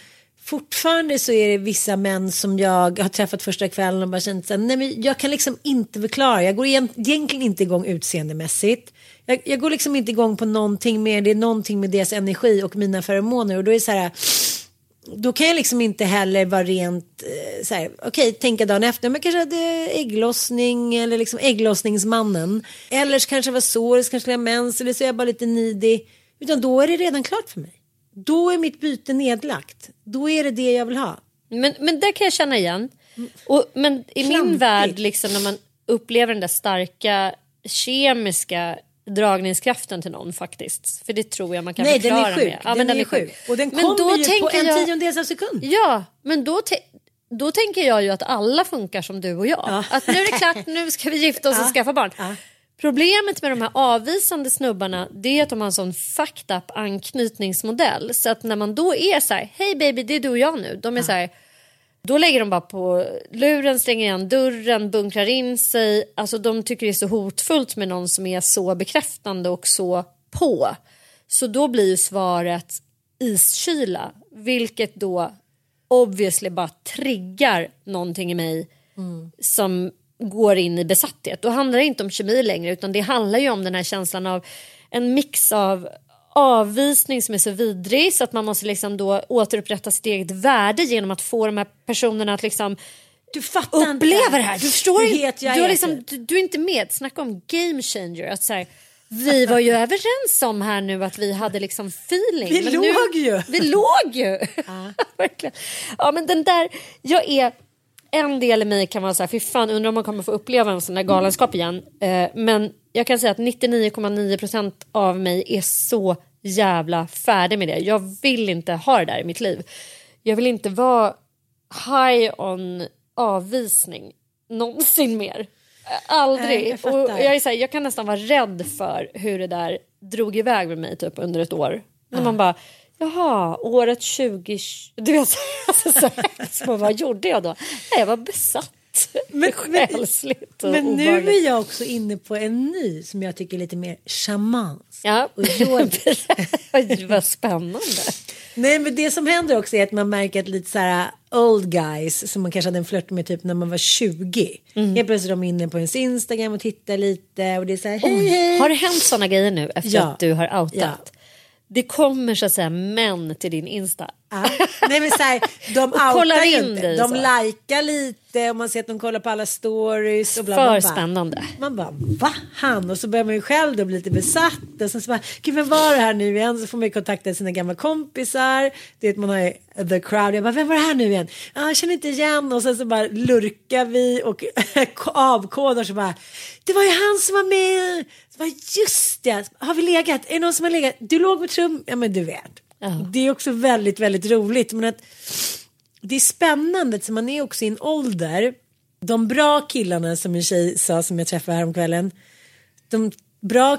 fortfarande så är det vissa män som jag har träffat första kvällen och bara känt så här, nej men jag kan liksom inte förklara. Jag går egent- egentligen inte igång utseendemässigt. Jag, jag går liksom inte igång på någonting mer. Det är någonting med deras energi och mina feromoner och då är det så här då kan jag liksom inte heller vara rent eh, så här, okej, tänka dagen efter, men kanske hade ägglossning eller liksom ägglossningsmannen. Eller så kanske det var så, eller så kanske jag har mens, eller så är jag bara lite nidig. Utan då är det redan klart för mig. Då är mitt byte nedlagt. Då är det det jag vill ha. Men, men där kan jag känna igen. Och, men i min Klantigt. värld, liksom, när man upplever den där starka kemiska dragningskraften till någon faktiskt. För det tror jag man kan Nej, den förklara är sjuk. med. Ja, den, men är sjuk. Och den Men då kommer ju på en jag- tiondels av sekund. Ja, men då, då tänker jag ju att alla funkar som du och jag. Att nu är det klart, nu ska vi gifta oss och skaffa barn. Problemet med de här avvisande snubbarna det är att de har en sån fucked up anknytningsmodell. Så att när man då är så här, hej baby det är du och jag nu. De är så här, då lägger de bara på luren, stänger igen dörren, bunkrar in sig. Alltså de tycker det är så hotfullt med någon som är så bekräftande och så på. Så då blir ju svaret iskyla, vilket då obviously bara triggar någonting i mig som går in i besatthet. Då handlar det inte om kemi längre utan det handlar ju om den här känslan av en mix av avvisning som är så vidrig så att man måste liksom då återupprätta sitt eget värde genom att få de här personerna att liksom Du fattar inte. uppleva det här. Du förstår inte. Du, har är, liksom, du, du är inte med. Snacka om game changer. Att så här, vi var ju <laughs> överens om här nu att vi hade liksom feeling. Vi men låg nu, ju. Vi låg ju. <laughs> Verkligen. Ja men den där, jag är en del i mig kan vara så här, fy fan undrar om man kommer få uppleva en sån där galenskap igen. Eh, men jag kan säga att 99,9% av mig är så jävla färdig med det. Jag vill inte ha det där i mitt liv. Jag vill inte vara high on avvisning någonsin mer. Aldrig. Nej, jag och jag, är så här, jag kan nästan vara rädd för hur det där drog iväg med mig typ under ett år. När man bara, jaha, året 20... Du vet, alltså, så. Man, vad gjorde jag då? Nej, jag var besatt. Men, Själsligt och Men nu obehagligt. är jag också inne på en ny som jag tycker är lite mer shamansk. Ja, Och <laughs> vad spännande. Nej men det som händer också är att man märker att lite så här old guys som man kanske hade en flört med typ när man var 20. Mm. Helt plötsligt är de inne på ens Instagram och tittar lite och det är så här hej hej. Har det hänt såna grejer nu efter Ja. att du har outat? Ja. Det kommer så att säga män till din Insta. Ja. Nej men så här, de <laughs> outar ju in inte. dig De likar lite och man ser att de kollar på alla stories. Och bla, För bla. spännande. Man bara, va? Han? Och så börjar man ju själv då bli lite besatt. Och sen så bara, gud vem var det här nu igen? Så får man ju kontakta sina gamla kompisar. Det man har ju the crowd. Jag bara, vem var det här nu igen? Ah, jag känner inte igen. Och sen så bara lurkar vi och <laughs> avkodar så bara, det var ju han som var med. Bara, just det, har vi legat? Är det någon som har legat? Du låg med trum? Ja men du vet. Det är också väldigt, väldigt roligt. Men att det är spännande, så man är också i en ålder. De bra killarna som en tjej sa som jag träffade häromkvällen. De bra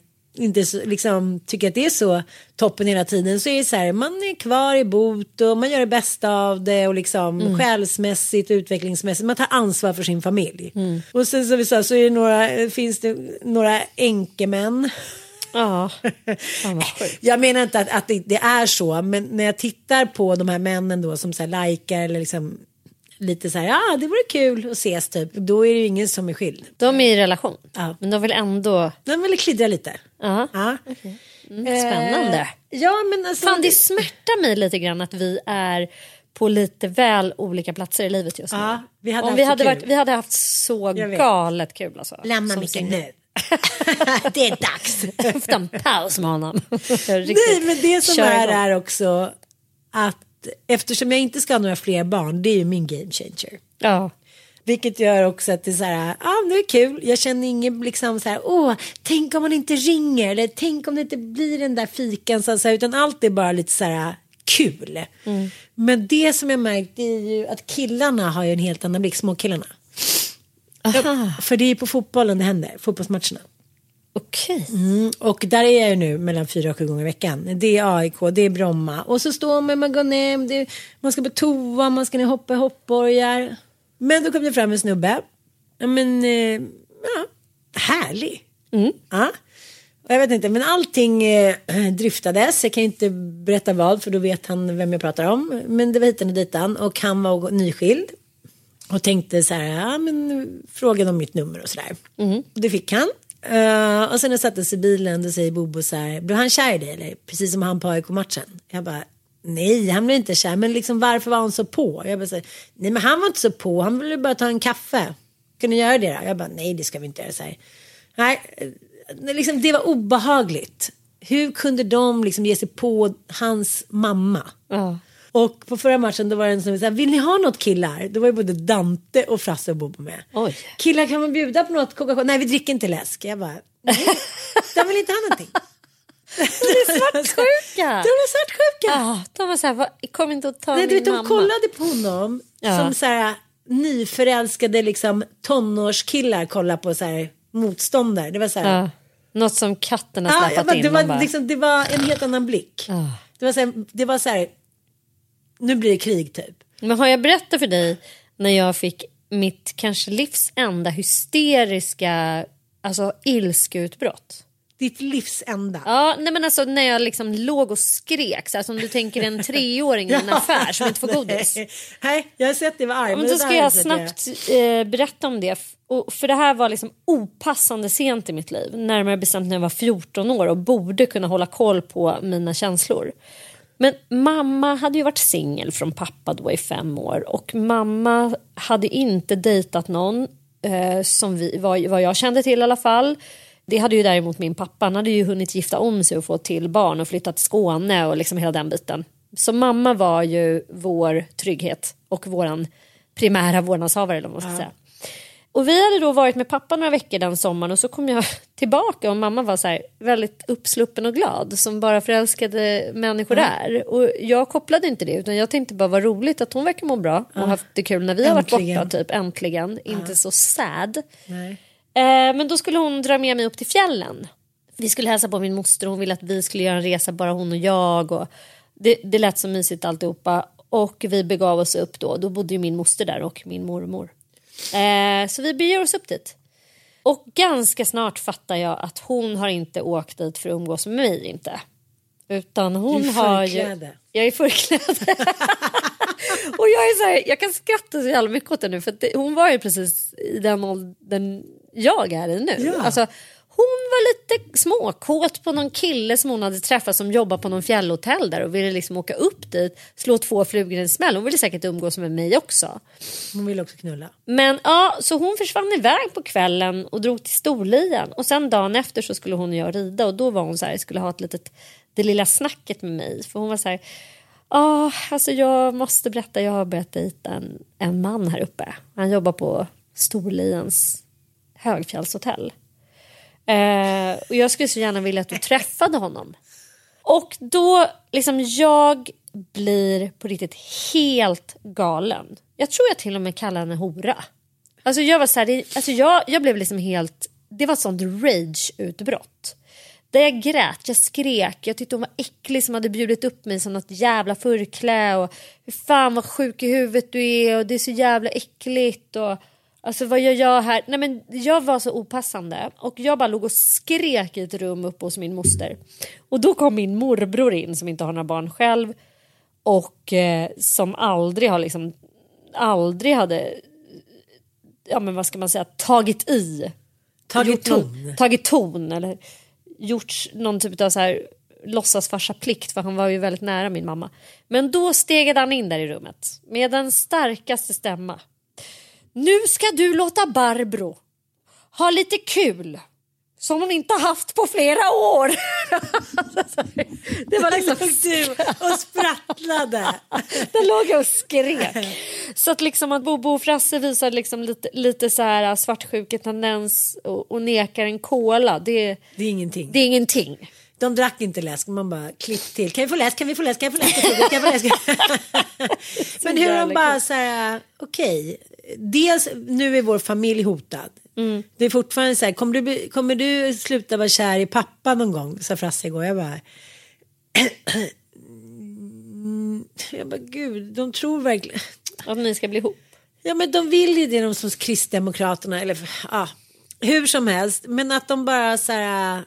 inte så, liksom, tycker att det är så toppen hela tiden så är det så här, man är kvar i bot och man gör det bästa av det och liksom Mm. själsmässigt utvecklingsmässigt, man tar ansvar för sin familj. Mm. Och sen som vi sa så är det några, finns det några änkemän Ja, <laughs> fan. Jag menar inte att, att det, det är så, men när jag tittar på de här männen då som så här likar eller liksom lite så här, ja ah, det vore kul att ses typ. Då är det ju ingen som är skild. De är i relation, Ja. men de vill ändå... De vill klidra lite. Ja. Ja. Mm, spännande. Eh, ja men alltså. Fan, det smärtar mig lite grann att vi är på lite väl olika platser i livet just nu. Ja, vi hade Om vi hade, varit, vi hade haft så galet kul alltså. Lämna Micke nu. <laughs> det är dags. Efter en paus med honom. <laughs> Nej men det som är igång. är också att eftersom jag inte ska ha några fler barn det är ju min game changer. Ja. Vilket gör också att det är så här, ja ah, det är kul. Jag känner ingen liksom så här, åh, tänk om man inte ringer eller tänk om det inte blir den där fikan så, här, utan allt är bara lite så här kul. Men det som jag märkt är ju att killarna har ju en helt annan blick, småkillarna. Ja, för det är på fotbollen det händer, fotbollsmatcherna. Okej. Mm, och där är jag ju nu mellan fyra och sju gånger i veckan. Det är AIK, det är Bromma. Och så står man, man går ner, är, man ska på toa, man ska ner och hoppa i hoppborgar. Men då kom det fram en snubbe. Ja men, eh, ja, härlig. Ja. Och jag vet inte, men allting eh, dryftades. Jag kan inte berätta vad, för då vet han vem jag pratar om. Men det var hitan och ditan. Och han var nyskild. Och tänkte så här, ja men frågade om mitt nummer och sådär. Det fick han. Eh, och sen när jag satte sig i bilen då säger Bobo så här, blev han kär i dig eller? Precis som han på AIK-matchen. Jag bara, nej han blev inte kär, men liksom varför var han så på? Jag bara, så nej men han var inte så på, han ville bara ta en kaffe. Kan du göra det då? Jag bara, nej det ska vi inte göra. Så här. Nej, eh, liksom, det var obehagligt. Hur kunde de liksom ge sig på hans mamma? Ja. Och på förra matchen då var det en som sa, vill ni ha något killar? Då var ju både Dante och Frasse och Bobo med. Oj. Killar kan man bjuda på något Coca-Cola? Nej vi dricker inte läsk. Jag bara, nej. De vill inte ha någonting. <laughs> De är svartsjuka. <laughs> De är svartsjuka. Ja, de var så här, "Vad- kom inte och ta Nej, min vet, de mamma. kollade på honom Ja. som så här nyförälskade liksom tonårskillar kollar på så här motståndare. Det var så här. Ja. Något som katten har Ja, släpat bara, in. det, var, bara, liksom, det var en helt annan blick. Ja. Det var så här, det var så här, nu blir det krig typ. Men har jag berättat för dig när jag fick mitt kanske livs enda hysteriska alltså ilskeutbrott? Ditt livs enda. Ja, nej men alltså när jag liksom låg och skrek så här, som du tänker en <laughs> treåring i en affär som inte får godis. Nej, jag har sett det var arg. Men då ska jag snabbt eh, berätta om det. Och för det här var liksom opassande sent i mitt liv. Närmare bestämt när jag var 14 år och borde kunna hålla koll på mina känslor. Men mamma hade ju varit singel från pappa då i fem år och mamma hade inte dejtat någon eh, som vi, vad, vad jag kände till i alla fall. Det hade ju däremot min pappa. Han hade ju hunnit gifta om sig och få till barn och flytta till Skåne och liksom hela den biten. Så mamma var ju vår trygghet och våran primära vårdnadshavare eller vad man ska säga. Och vi hade då varit med pappa några veckor den sommaren och så kom jag <laughs> tillbaka och mamma var så här väldigt uppsluppen och glad som bara förälskade människor är. Och jag kopplade inte det utan jag tänkte bara vad roligt att hon verkar må bra och haft det kul när vi har varit Äntligen. borta typ äntligen. Inte så sad. Nej. Eh, men då skulle hon dra med mig upp till fjällen. Vi skulle hälsa på min moster och hon ville att vi skulle göra en resa bara hon och jag. Och det, det lät så mysigt alltihopa. Och vi begav oss upp då. Då bodde ju min moster där och min mormor. Eh, så vi beger oss upp dit. Och ganska snart fattar jag att hon har inte åkt dit för att umgås med mig inte. Utan hon har ju... Jag är förklädd. <laughs> och jag är så här, jag kan skratta så jävla mycket åt det nu för det, hon var ju precis i den åldern jag är i nu. Ja. Alltså, hon var lite småkåt på någon kille som hon hade träffat som jobbar på någon fjällhotell där och ville liksom åka upp dit, slå två flugor i en smäll. Hon ville säkert umgås med mig också. Hon vill också knulla. Men ja, så hon försvann iväg på kvällen och drog till Storlien. Och sen dagen efter så skulle hon och jag rida och då var hon så här, skulle ha ett litet, det lilla snacket med mig. För hon var så här, ja, alltså jag måste berätta, jag har börjat dejta en, en man här uppe. Han jobbar på Storliens högfjällshotell. Eh, och jag skulle så gärna vilja att du träffade honom. Och då, liksom jag blir på riktigt helt galen. Jag tror jag till och med kallar henne hora. Alltså jag var så här, det, alltså jag, jag blev liksom helt, det var ett sånt rage-utbrott. Där jag grät, jag skrek, jag tyckte hon var äcklig som hade bjudit upp mig som något jävla förklä och hur fan vad sjuk i huvudet du är och det är så jävla äckligt och Alltså vad gör jag här? Nej men jag var så opassande och jag bara låg och skrek i ett rum uppe hos min moster. Och då kom min morbror in som inte har några barn själv och eh, som aldrig har liksom aldrig hade ja men vad ska man säga tagit i. Tagit ton. Någon, tagit ton eller gjort någon typ av så här låtsasfarsaplikt för han var ju väldigt nära min mamma. Men då stegade han in där i rummet med den starkaste stämma. Nu ska du låta Barbro ha lite kul som hon inte haft på flera år. det var liksom... du och sprattlade. Där låg jag och skrek. Så att liksom att Bobo och Frasse visade liksom lite, lite så här svartsjuketendens och, och nekar en cola. Det, Det är ingenting. det är ingenting. De drack inte läsk, man bara klipp till. Kan vi få läsk, kan vi få läsk, kan vi få läsk? Kan vi få läsk? <laughs> Men hur de bara kul. så här, okej. Dels nu är vår familj hotad. Mm. Det är fortfarande så här, kommer du, kommer du sluta vara kär i pappa någon gång? Sa Frasse igår. Jag bara, <clears throat> jag bara gud, de tror verkligen. Att ni ska bli ihop. Ja men de vill ju det de som Kristdemokraterna eller ja, hur som helst. Men att de bara så här.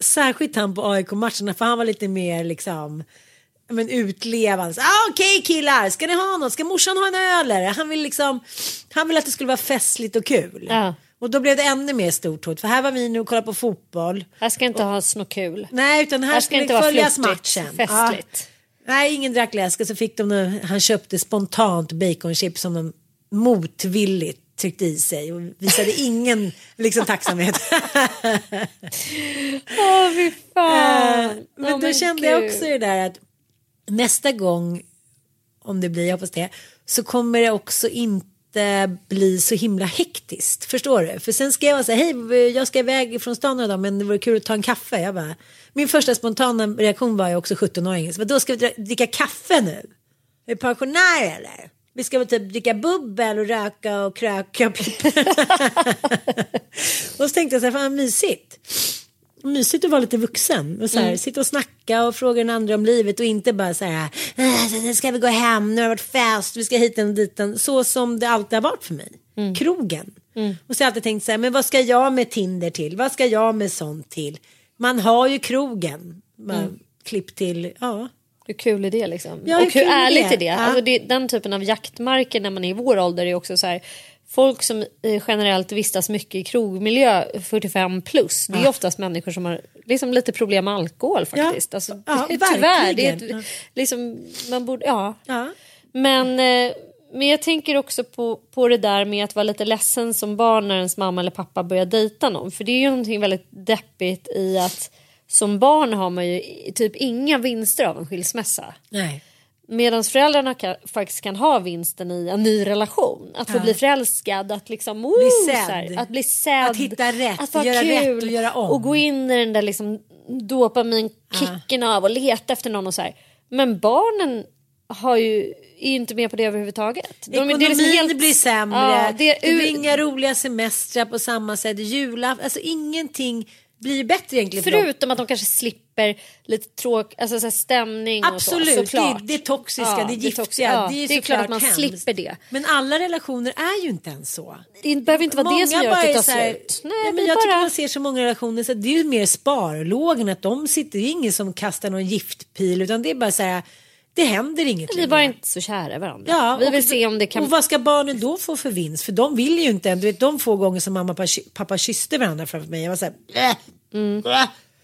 Särskilt han på AIK-matcherna för han var lite mer liksom. Men utlevande. Ah, Okej killar, ska ni ha något? Ska morsan ha en öl? Eller? Han vill liksom. Han vill att det skulle vara festligt och kul. Ja. Och då blev det ännu mer stort hot. För här var vi nu och kollade på fotboll. Här ska inte ha något kul. Nej utan här, Här ska inte vara följas flörtigt, matchen. festligt. Ja. Nej ingen drack läsk och så fick de nu, han köpte spontant baconchips som de motvilligt tryckte i sig och visade <laughs> ingen liksom tacksamhet. Åh fy fan. <laughs> Eh, men Åh, då kände jag gud. också det där att nästa gång, om det blir, jag hoppas det, så kommer det också inte bli så himla hektiskt. Förstår du? För sen ska jag vara så här, hej jag ska iväg från stan idag men det vore kul att ta en kaffe. Jag bara, min första spontana reaktion var ju också 17-åringen, så då ska vi dricka kaffe nu? Är du pensionär eller? Vi ska väl typ dricka bubbel och röka och kröka och <laughs> Och så tänkte jag så här, fan mysigt. Mysigt att vara lite vuxen och så här, Mm. sitta och snacka och fråga den andra om livet och inte bara så här, "Äh, nu ska vi gå hem, nu har det varit fest, vi ska hit och dit. Så som det alltid har varit för mig. Mm. Krogen. Och så har jag alltid tänkt så här, men vad ska jag med Tinder till? Vad ska jag med sånt till? Man har ju krogen. Man, Mm. Klipp till, ja. Hur kul är det liksom? Ja, hur och hur kul är ärligt det? är det? Ja. Alltså det? Den typen av jaktmarker när man är i vår ålder är också så här. Folk som eh, generellt vistas mycket i krogmiljö 45 plus. Det är Ja. oftast människor som har liksom lite problem med alkohol faktiskt. Alltså, Ja, <laughs> tyvärr. Det är ett, liksom, man borde, ja. Ja. Men, eh, men jag tänker också på, på det där med att vara lite ledsen som barn när ens mamma eller pappa börjar dejta någon. För det är ju någonting väldigt deppigt i att som barn har man ju typ inga vinster av en skilsmässa. Nej. Medan föräldrarna kan, faktiskt kan ha vinsten i en ny relation. Att få Ja. bli förälskad, att liksom oh, Bli sedd. att bli sedd. Att hitta rätt, att göra kul, rätt och göra om. Och gå in i den där liksom dopaminkicken av och leta efter någon och så här. Men barnen har ju, är ju inte med på det överhuvudtaget. De- Ekonomin det liksom helt- blir sämre. Ja, det, det, blir inga roliga semestrar på samma sätt. Julafton, alltså ingenting blir bättre egentligen. Förutom att de kanske slipper lite tråk, alltså så här stämning Absolut, och så, det, såklart. är- det är toxiska, Ja, det giftiga, toxiska. Ja, det är, det är klart att man såklart slipper hemskt. det. Men alla relationer är ju inte ens så. Det behöver inte vara det som gör att det tar slut. Nej, men jag tycker bara... man ser så många relationer så det är ju mer sparlågen att de sitter, det är ingen som kastar någon giftpil utan det är bara så här, det händer inget Vi är längre. inte så kära varandra. Ja, vi och- vill se om det kan... Och vad ska barnen då få för vinst? För de vill ju inte, du vet de få gånger som mamma och pappa, kysste varandra framför mig. Jag var så här, "Blä, Mm.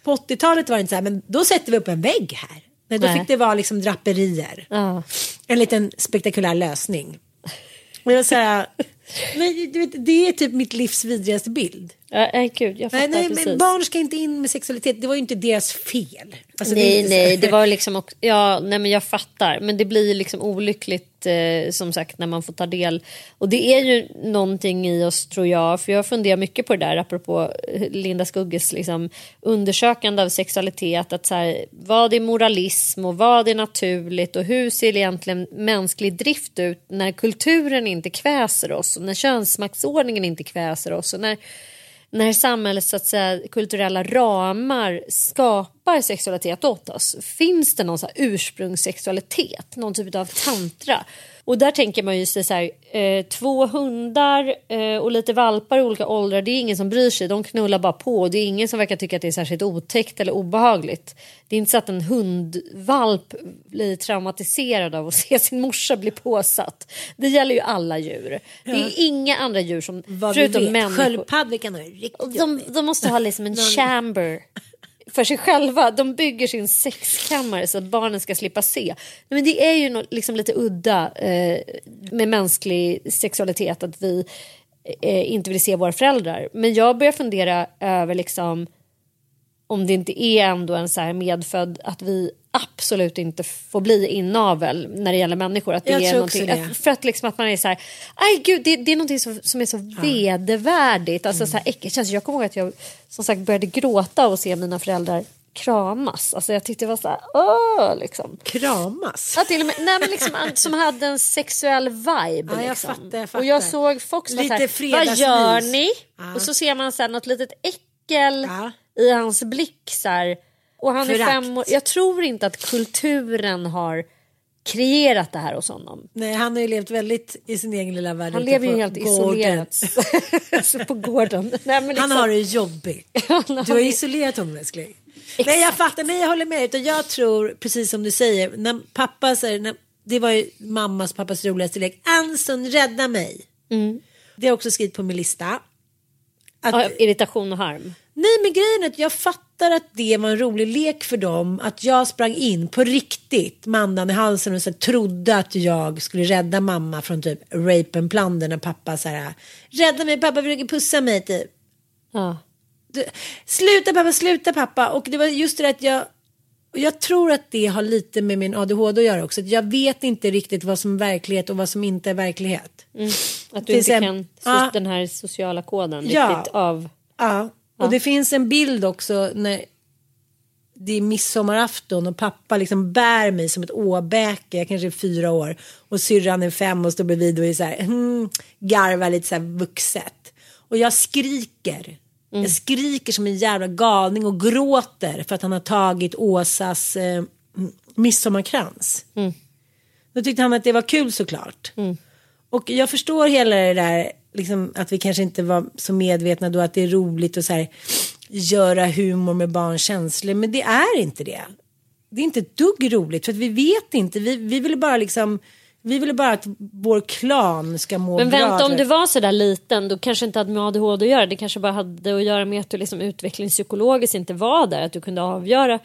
Blä." På 80-talet var det inte så här, men då sätter vi upp en vägg här. Nej, då Nej. fick det vara liksom draperier. Ja. En liten spektakulär lösning. Och jag här, <laughs> nej, du vet, det är typ mitt livs vidrigaste bild. Ja, nej, gud, jag fattar Nej, nej, precis. men barn ska inte in med sexualitet. Det var ju inte deras fel. Alltså, det nej, så- nej, det var liksom också, ja, nej men jag fattar. Men det blir liksom olyckligt eh, som sagt när man får ta del. Och det är ju någonting i oss tror jag, för jag funderar mycket på det där apropå eh, Linda Skugges liksom, undersökande av sexualitet. Att så här, vad är moralism och vad är naturligt och hur ser egentligen mänsklig drift ut när kulturen inte kväser oss och när könsmaktsordningen inte kväser oss och när när samhällets så att säga, kulturella ramar skapar sexualitet åt oss? Finns det någon så ursprungssexualitet? Någon typ av tantra? Och där tänker man ju sig så här, eh, två hundar eh, och lite valpar i olika åldrar, det är ingen som bryr sig, de knullar bara på. Det är ingen som verkar tycka att det är särskilt otäckt eller obehagligt. Det är inte så att en hundvalp blir traumatiserad av att <laughs> se sin morsa bli påsatt. Det gäller ju alla djur. Det är inga andra djur som, Vad förutom människor. sköldpaddor kan ha riktigt De, de måste ha liksom en <laughs> chamber för sig själva. De bygger sin sexkammare så att barnen ska slippa se. Men det är ju nå- liksom lite udda eh, med mänsklig sexualitet att vi eh, inte vill se våra föräldrar. Men jag börjar fundera över liksom om det inte är ändå en så här medfödd att vi absolut inte får bli inavel när det gäller människor. Att det Jag är också någonting- det. För att liksom att man är så här, aj gud det, det är någonting som, som är så vedervärdigt, alltså så här. Känns- Jag kommer ihåg att jag som sagt började gråta att se mina föräldrar kramas. Alltså jag tyckte det var så här, åh liksom. Kramas? Ja, till och med, nej, men liksom, som hade en sexuell vibe. <laughs> Ja, jag liksom. fattar, jag Och jag fattar. såg var så Lite här, vad gör ni? Ja. Och så ser man så här, något litet äckel i hans blick. Så här. Och han är fem år. Jag tror inte att kulturen har kreerat det här hos honom. Nej, han har ju levt väldigt i sin egen lilla värld. Han lever ju helt gården. isolerat <laughs> alltså på gården. Nej, liksom, Han har det jobbigt. <laughs> har Du har isolerat honom älskling. Nej jag fattar, nej jag håller med. Utan jag tror precis som du säger. När pappa säger, när, det var ju mammas och pappas roligaste lek. Anson rädda mig. Det har jag också skrivit på min lista. Att, ja, irritation och harm. Nej men grejen är att jag fattar att det var en rolig lek för dem. Att jag sprang in på riktigt med andan i halsen och så trodde att jag skulle rädda mamma från typ rape and plunder när pappa så här rädda mig pappa försöker pussa mig typ. Ja. Du, sluta pappa, sluta pappa. Och det var just det där att jag jag tror att det har lite med min ADHD att göra också. Att jag vet inte riktigt vad som är verklighet och vad som inte är verklighet. Mm. Att du Finns inte en- kan Ja. den här sociala koden Ja. riktigt av... Ja, och Ja. det finns en bild också när det är midsommarafton och pappa liksom bär mig som ett åbäke, jag kanske är fyra år och syrran är fem och står bredvid och är så här, hmm, garvar lite så här vuxet. Och jag skriker. Jag skriker som en jävla galning och gråter för att han har tagit Åsas eh, midsommarkrans. Då tyckte han att det var kul såklart. Och jag förstår hela det där, liksom, att vi kanske inte var så medvetna då att det är roligt att så här, göra humor med barns känslor. Men det är inte det. Det är inte ett dugg roligt för att vi vet inte. Vi, vi ville bara liksom, vi ville bara att vår klan ska må Men bra. vänta, om för- du var så där liten då kanske inte hade med ADHD att göra. Det kanske bara hade att göra med att du liksom utvecklingspsykologiskt inte var där. Att du kunde avgöra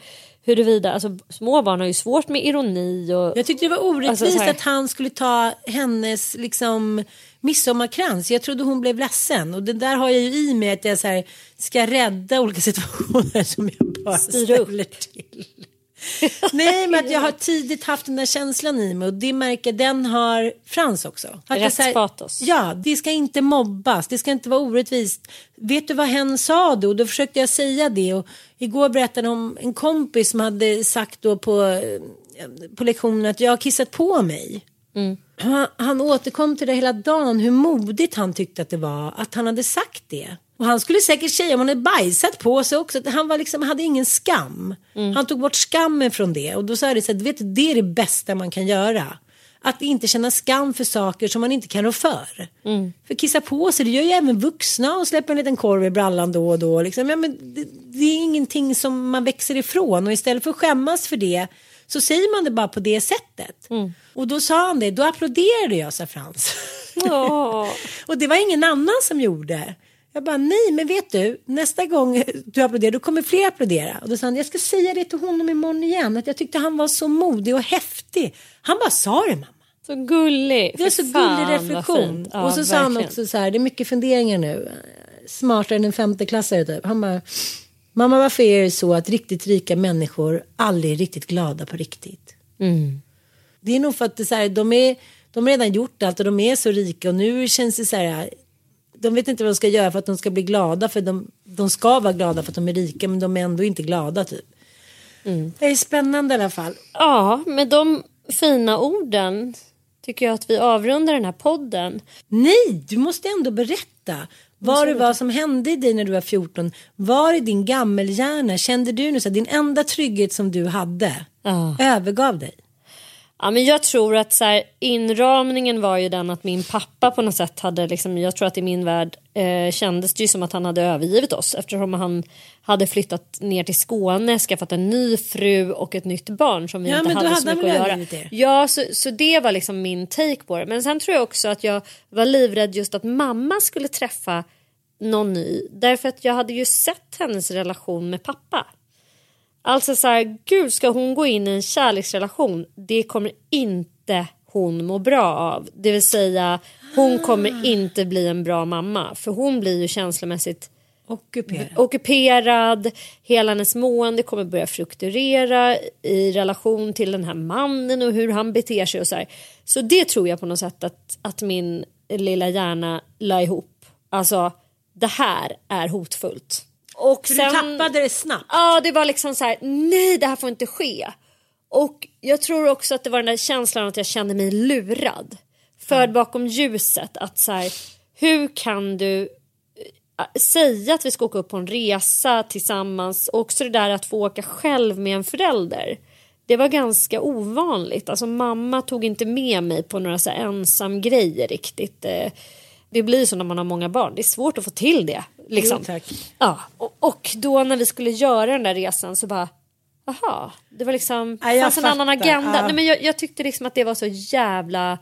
huruvida, alltså små barn har ju svårt med ironi och... Jag tyckte det var orättvist Alltså, så här- att han skulle ta hennes liksom midsommarkrans. Jag trodde hon blev ledsen och det där har jag ju i mig att jag så här, ska rädda olika situationer som jag bara ställer till. Nej men att jag har tidigt haft den där känslan i mig och det märker den har Frans också. Rättspatos. Ja, det ska inte mobbas, det ska inte vara orättvist. Vet du vad hen sa då? Då försökte jag säga det och igår berättade om en kompis som hade sagt då på, eh, på lektionen att jag har kissat på mig. Han, han återkom till det hela dagen hur modigt han tyckte att det var att han hade sagt det. Och han skulle säkert säga om han hade bajsat på sig också. Han var liksom, hade ingen skam. Han tog bort skammen från det. Och då sa jag så att vet du, det är det bästa man kan göra. Att inte känna skam för saker som man inte kan rå för. För kissa på sig, det gör ju även vuxna och släpper en liten korv i brallan då och då. Liksom. Ja, men det, det är ingenting som man växer ifrån och istället för att skämmas för det så säger man det bara på det sättet. Och då sa han det, då applåderade jag, sa Frans. <laughs> och det var ingen annan som gjorde. Jag bara, nej men vet du, nästa gång du applåderar då kommer fler applådera. Och då sa han, jag ska säga det till honom imorgon igen, att jag tyckte han var så modig och häftig. Han bara sa det mamma. Så gullig. Det Fy så fan, gullig reflektion. Ja, och så sa han verkligen. också så här, det är mycket funderingar nu. Smartare än en femteklassare typ. Han bara, mamma varför är det så att riktigt rika människor aldrig är riktigt glada på riktigt? Mm. Det är nog för att det så här, de, är, de har redan gjort allt och de är så rika och nu känns det så här. De vet inte vad de ska göra för att de ska bli glada för de, de ska vara glada för att de är rika men de är ändå inte glada typ. Det är spännande i alla fall. Ja, med de fina orden tycker jag att vi avrundar den här podden. Nej, du måste ändå berätta. Vad det var som hände i dig när du var 14. Var i din gammelhjärna kände du nu så att din enda trygghet som du hade övergav dig? Ja, men jag tror att så här, inramningen var ju den att min pappa på något sätt hade, liksom, jag tror att i min värld eh, kändes det ju som att han hade övergivit oss eftersom han hade flyttat ner till Skåne, skaffat en ny fru och ett nytt barn som vi Ja, inte hade hade så mycket att göra. er? Ja, så, så det var liksom min take på det. Men sen tror jag också att jag var livrädd just att mamma skulle träffa någon ny. Därför att jag hade ju sett hennes relation med pappa. Alltså så här, gud ska hon gå in i en kärleksrelation, det kommer inte hon må bra av. Det vill säga, hon kommer inte bli en bra mamma. För hon blir ju känslomässigt Ockuperad. ockuperad. Hela hennes mående kommer börja fluktuera i relation till den här mannen och hur han beter sig och så här. Så det tror jag på något sätt att, att min lilla hjärna la ihop. Alltså, det här är hotfullt. Och Så du tappade det snabbt? Ja, det var liksom så här, nej det här får inte ske. Och jag tror också att det var den där känslan att jag kände mig lurad. Förd bakom ljuset. Att så här, hur kan du äh, säga att vi ska åka upp på en resa tillsammans. Och också det där att få åka själv med en förälder. Det var ganska ovanligt. Alltså mamma tog inte med mig på några så här ensam grejer riktigt. Eh, Det blir så när man har många barn. Det är svårt att få till det. Liksom. Jo. Ja, och, och då när vi skulle göra den där resan så bara Aha, det var liksom, Ja, fanns en annan agenda. ja. Nej, men jag, jag tyckte liksom att det var så jävla...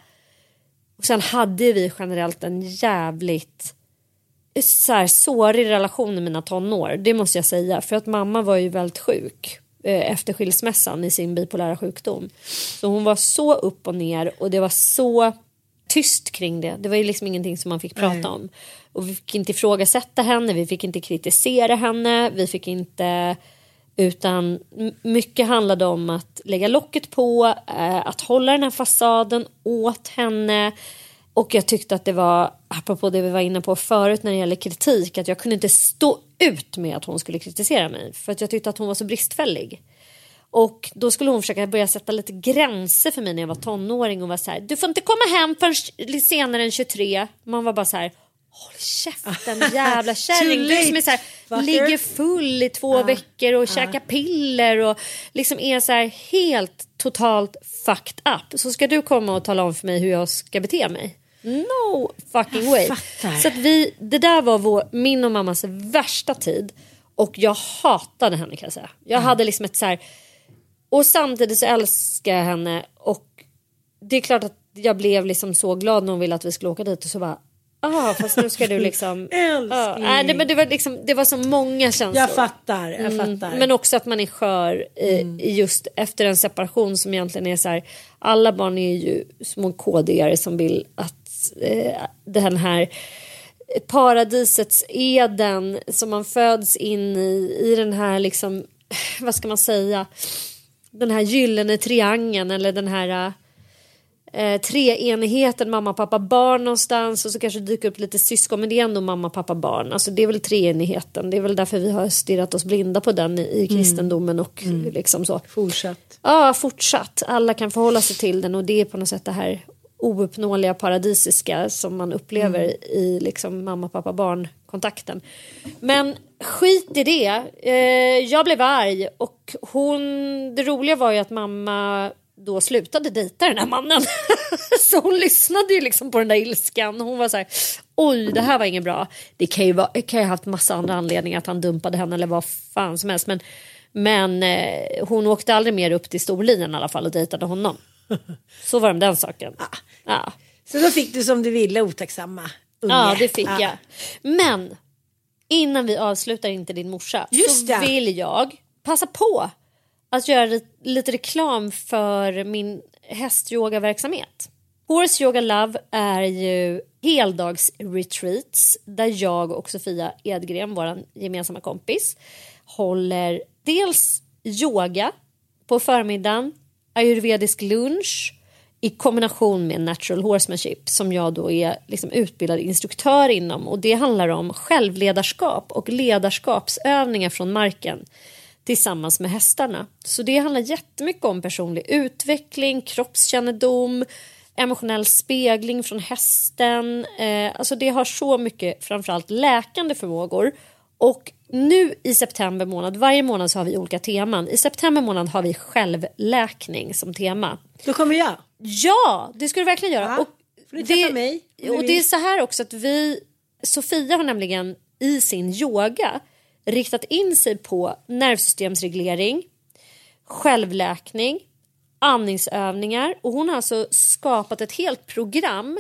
Och sen hade vi generellt en jävligt så här, sårig relation i mina tonår. Det måste jag säga. För att mamma var ju väldigt sjuk eh, efter skilsmässan i sin bipolära sjukdom. Så hon var så upp och ner och det var så tyst kring det. Det var ju liksom ingenting som man fick prata Nej. om. Och vi fick inte ifrågasätta henne, vi fick inte kritisera henne, vi fick inte utan mycket handlade om att lägga locket på, eh, att hålla den här fasaden åt henne. Och jag tyckte att det var, apropå det vi var inne på förut när det gäller kritik, att jag kunde inte stå ut med att hon skulle kritisera mig. För att jag tyckte att hon var så bristfällig. Och då skulle hon försöka börja sätta lite gränser för mig när jag var tonåring och var så här, du får inte komma hem förrän senare än 23. Man var bara så här, håll käften <laughs> jävla kärring. Du som är så här, ligger full i två veckor och käkar piller och liksom är så här helt totalt fucked up. Så ska du komma och tala om för mig hur jag ska bete mig. No fucking way. Så att vi, det där var vår, min och mammas värsta tid. Och jag hatade henne kan jag säga. Jag hade liksom ett så här... Och samtidigt så älskar jag henne och det är klart att jag blev liksom så glad när hon ville att vi skulle åka dit och så bara Ah, fast nu ska du <laughs> liksom... Älskling. Ja, nej, men det, var liksom, det var så många känslor. Jag fattar, jag Mm, fattar. Men också att man är skör i, i just efter en separation som egentligen är så här. Alla barn är ju små KD-are som vill att eh, den här paradisets eden som man föds in i, i den här liksom, vad ska man säga, den här gyllene triangeln eller den här eh, treenigheten mamma, pappa, barn någonstans och så kanske dyker upp lite syskon men det är ändå mamma, pappa, barn. Alltså det är väl treenigheten. Det är väl därför vi har stirrat oss blinda på den i, i kristendomen och liksom så. Fortsatt. Ja, fortsatt. Alla kan förhålla sig till den och det är på något sätt det här ouppnåeliga paradisiska som man upplever i liksom mamma, pappa, barn kontakten. Men skit i det. Eh, jag blev arg och hon, det roliga var ju att mamma då slutade dejta den här mannen. <laughs> så hon lyssnade ju liksom på den där ilskan. Hon var så här, oj det här var inget bra. Det kan ju, vara, kan ju ha haft massa andra anledningar att han dumpade henne eller vad fan som helst. Men, men eh, hon åkte aldrig mer upp till Storlien i alla fall och dejtade honom. <laughs> Så var det med den saken. Ja. Så då fick du som du ville otacksamma unge. Ja, det fick Ja. jag. Men innan vi avslutar Inte din morsa Just så det. vill jag passa på att göra li- lite reklam för min hästyogaverksamhet. Horse Yoga Love är ju heldagsretreats där jag och Sofia Edgren, vår gemensamma kompis, håller dels yoga på förmiddagen, ayurvedisk lunch i kombination med natural horsemanship som jag då är liksom utbildad instruktör inom och det handlar om självledarskap och ledarskapsövningar från marken tillsammans med hästarna. Så det handlar jättemycket om personlig utveckling, kroppskännedom, emotionell spegling från hästen. Eh, alltså det har så mycket framförallt läkande förmågor. Och nu i september månad, varje månad så har vi olika teman. I september månad har vi självläkning som tema. Då kommer jag. Ja, det ska du verkligen göra. Ja, och träffa mig och det är så här också att vi, Sofia har nämligen i sin yoga riktat in sig på nervsystemsreglering, självläkning, andningsövningar och hon har alltså skapat ett helt program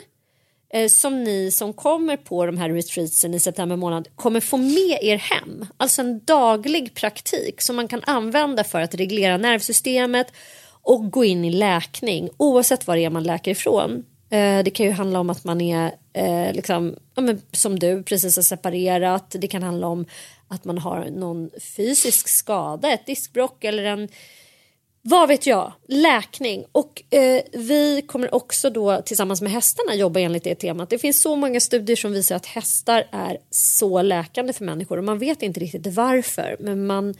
eh, som ni som kommer på de här retreatsen i september månad kommer få med er hem. Alltså en daglig praktik som man kan använda för att reglera nervsystemet och gå in i läkning oavsett var det är man läker ifrån. Eh, det kan ju handla om att man är eh, liksom, ja, men som du precis har separerat. Det kan handla om att man har någon fysisk skada, ett diskbråck eller en vad vet jag, läkning. Och eh, vi kommer också då tillsammans med hästarna jobba enligt det temat. Det finns så många studier som visar att hästar är så läkande för människor och man vet inte riktigt varför. Men man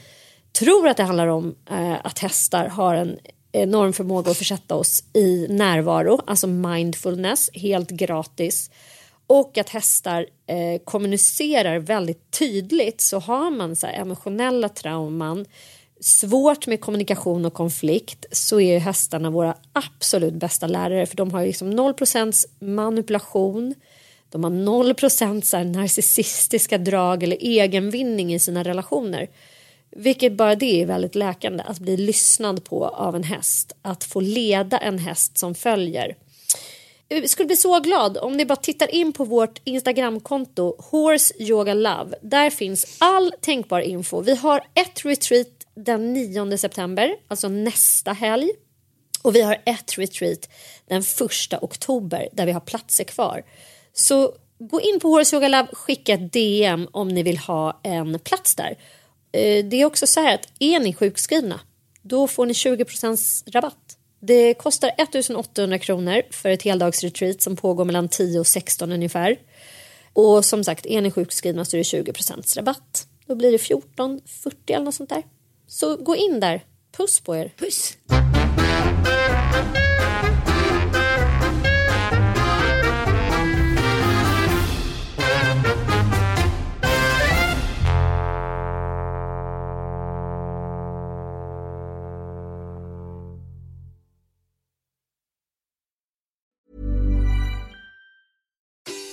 tror att det handlar om eh, att hästar har en enorm förmåga att försätta oss i närvaro, alltså mindfulness, helt gratis. Och att hästar eh, kommunicerar väldigt tydligt. Så har man så här emotionella trauman, svårt med kommunikation och konflikt så är ju hästarna våra absolut bästa lärare för de har liksom 0 manipulation, de har 0 så här narcissistiska drag eller egenvinning i sina relationer. Vilket bara det är väldigt läkande, att bli lyssnad på av en häst. Att få leda en häst som följer. Jag skulle bli så glad om ni bara tittar in på vårt Instagramkonto Horse Yoga Love. Där finns all tänkbar info. Vi har ett retreat den 9 september, alltså nästa helg. Och vi har ett retreat den 1 oktober där vi har platser kvar. Så gå in på Horse Yoga Love, skicka ett DM om ni vill ha en plats där. Eh, det är också så här att är ni sjukskrivna då får ni 20 rabatt. Det kostar 1800 kronor för ett heldagsretreat som pågår mellan 10 och 16 ungefär. Och som sagt, är ni sjukskrivna så är det 20% rabatt. Då blir det 14, 40 eller något sånt där. Så gå in där. Puss på er. Puss.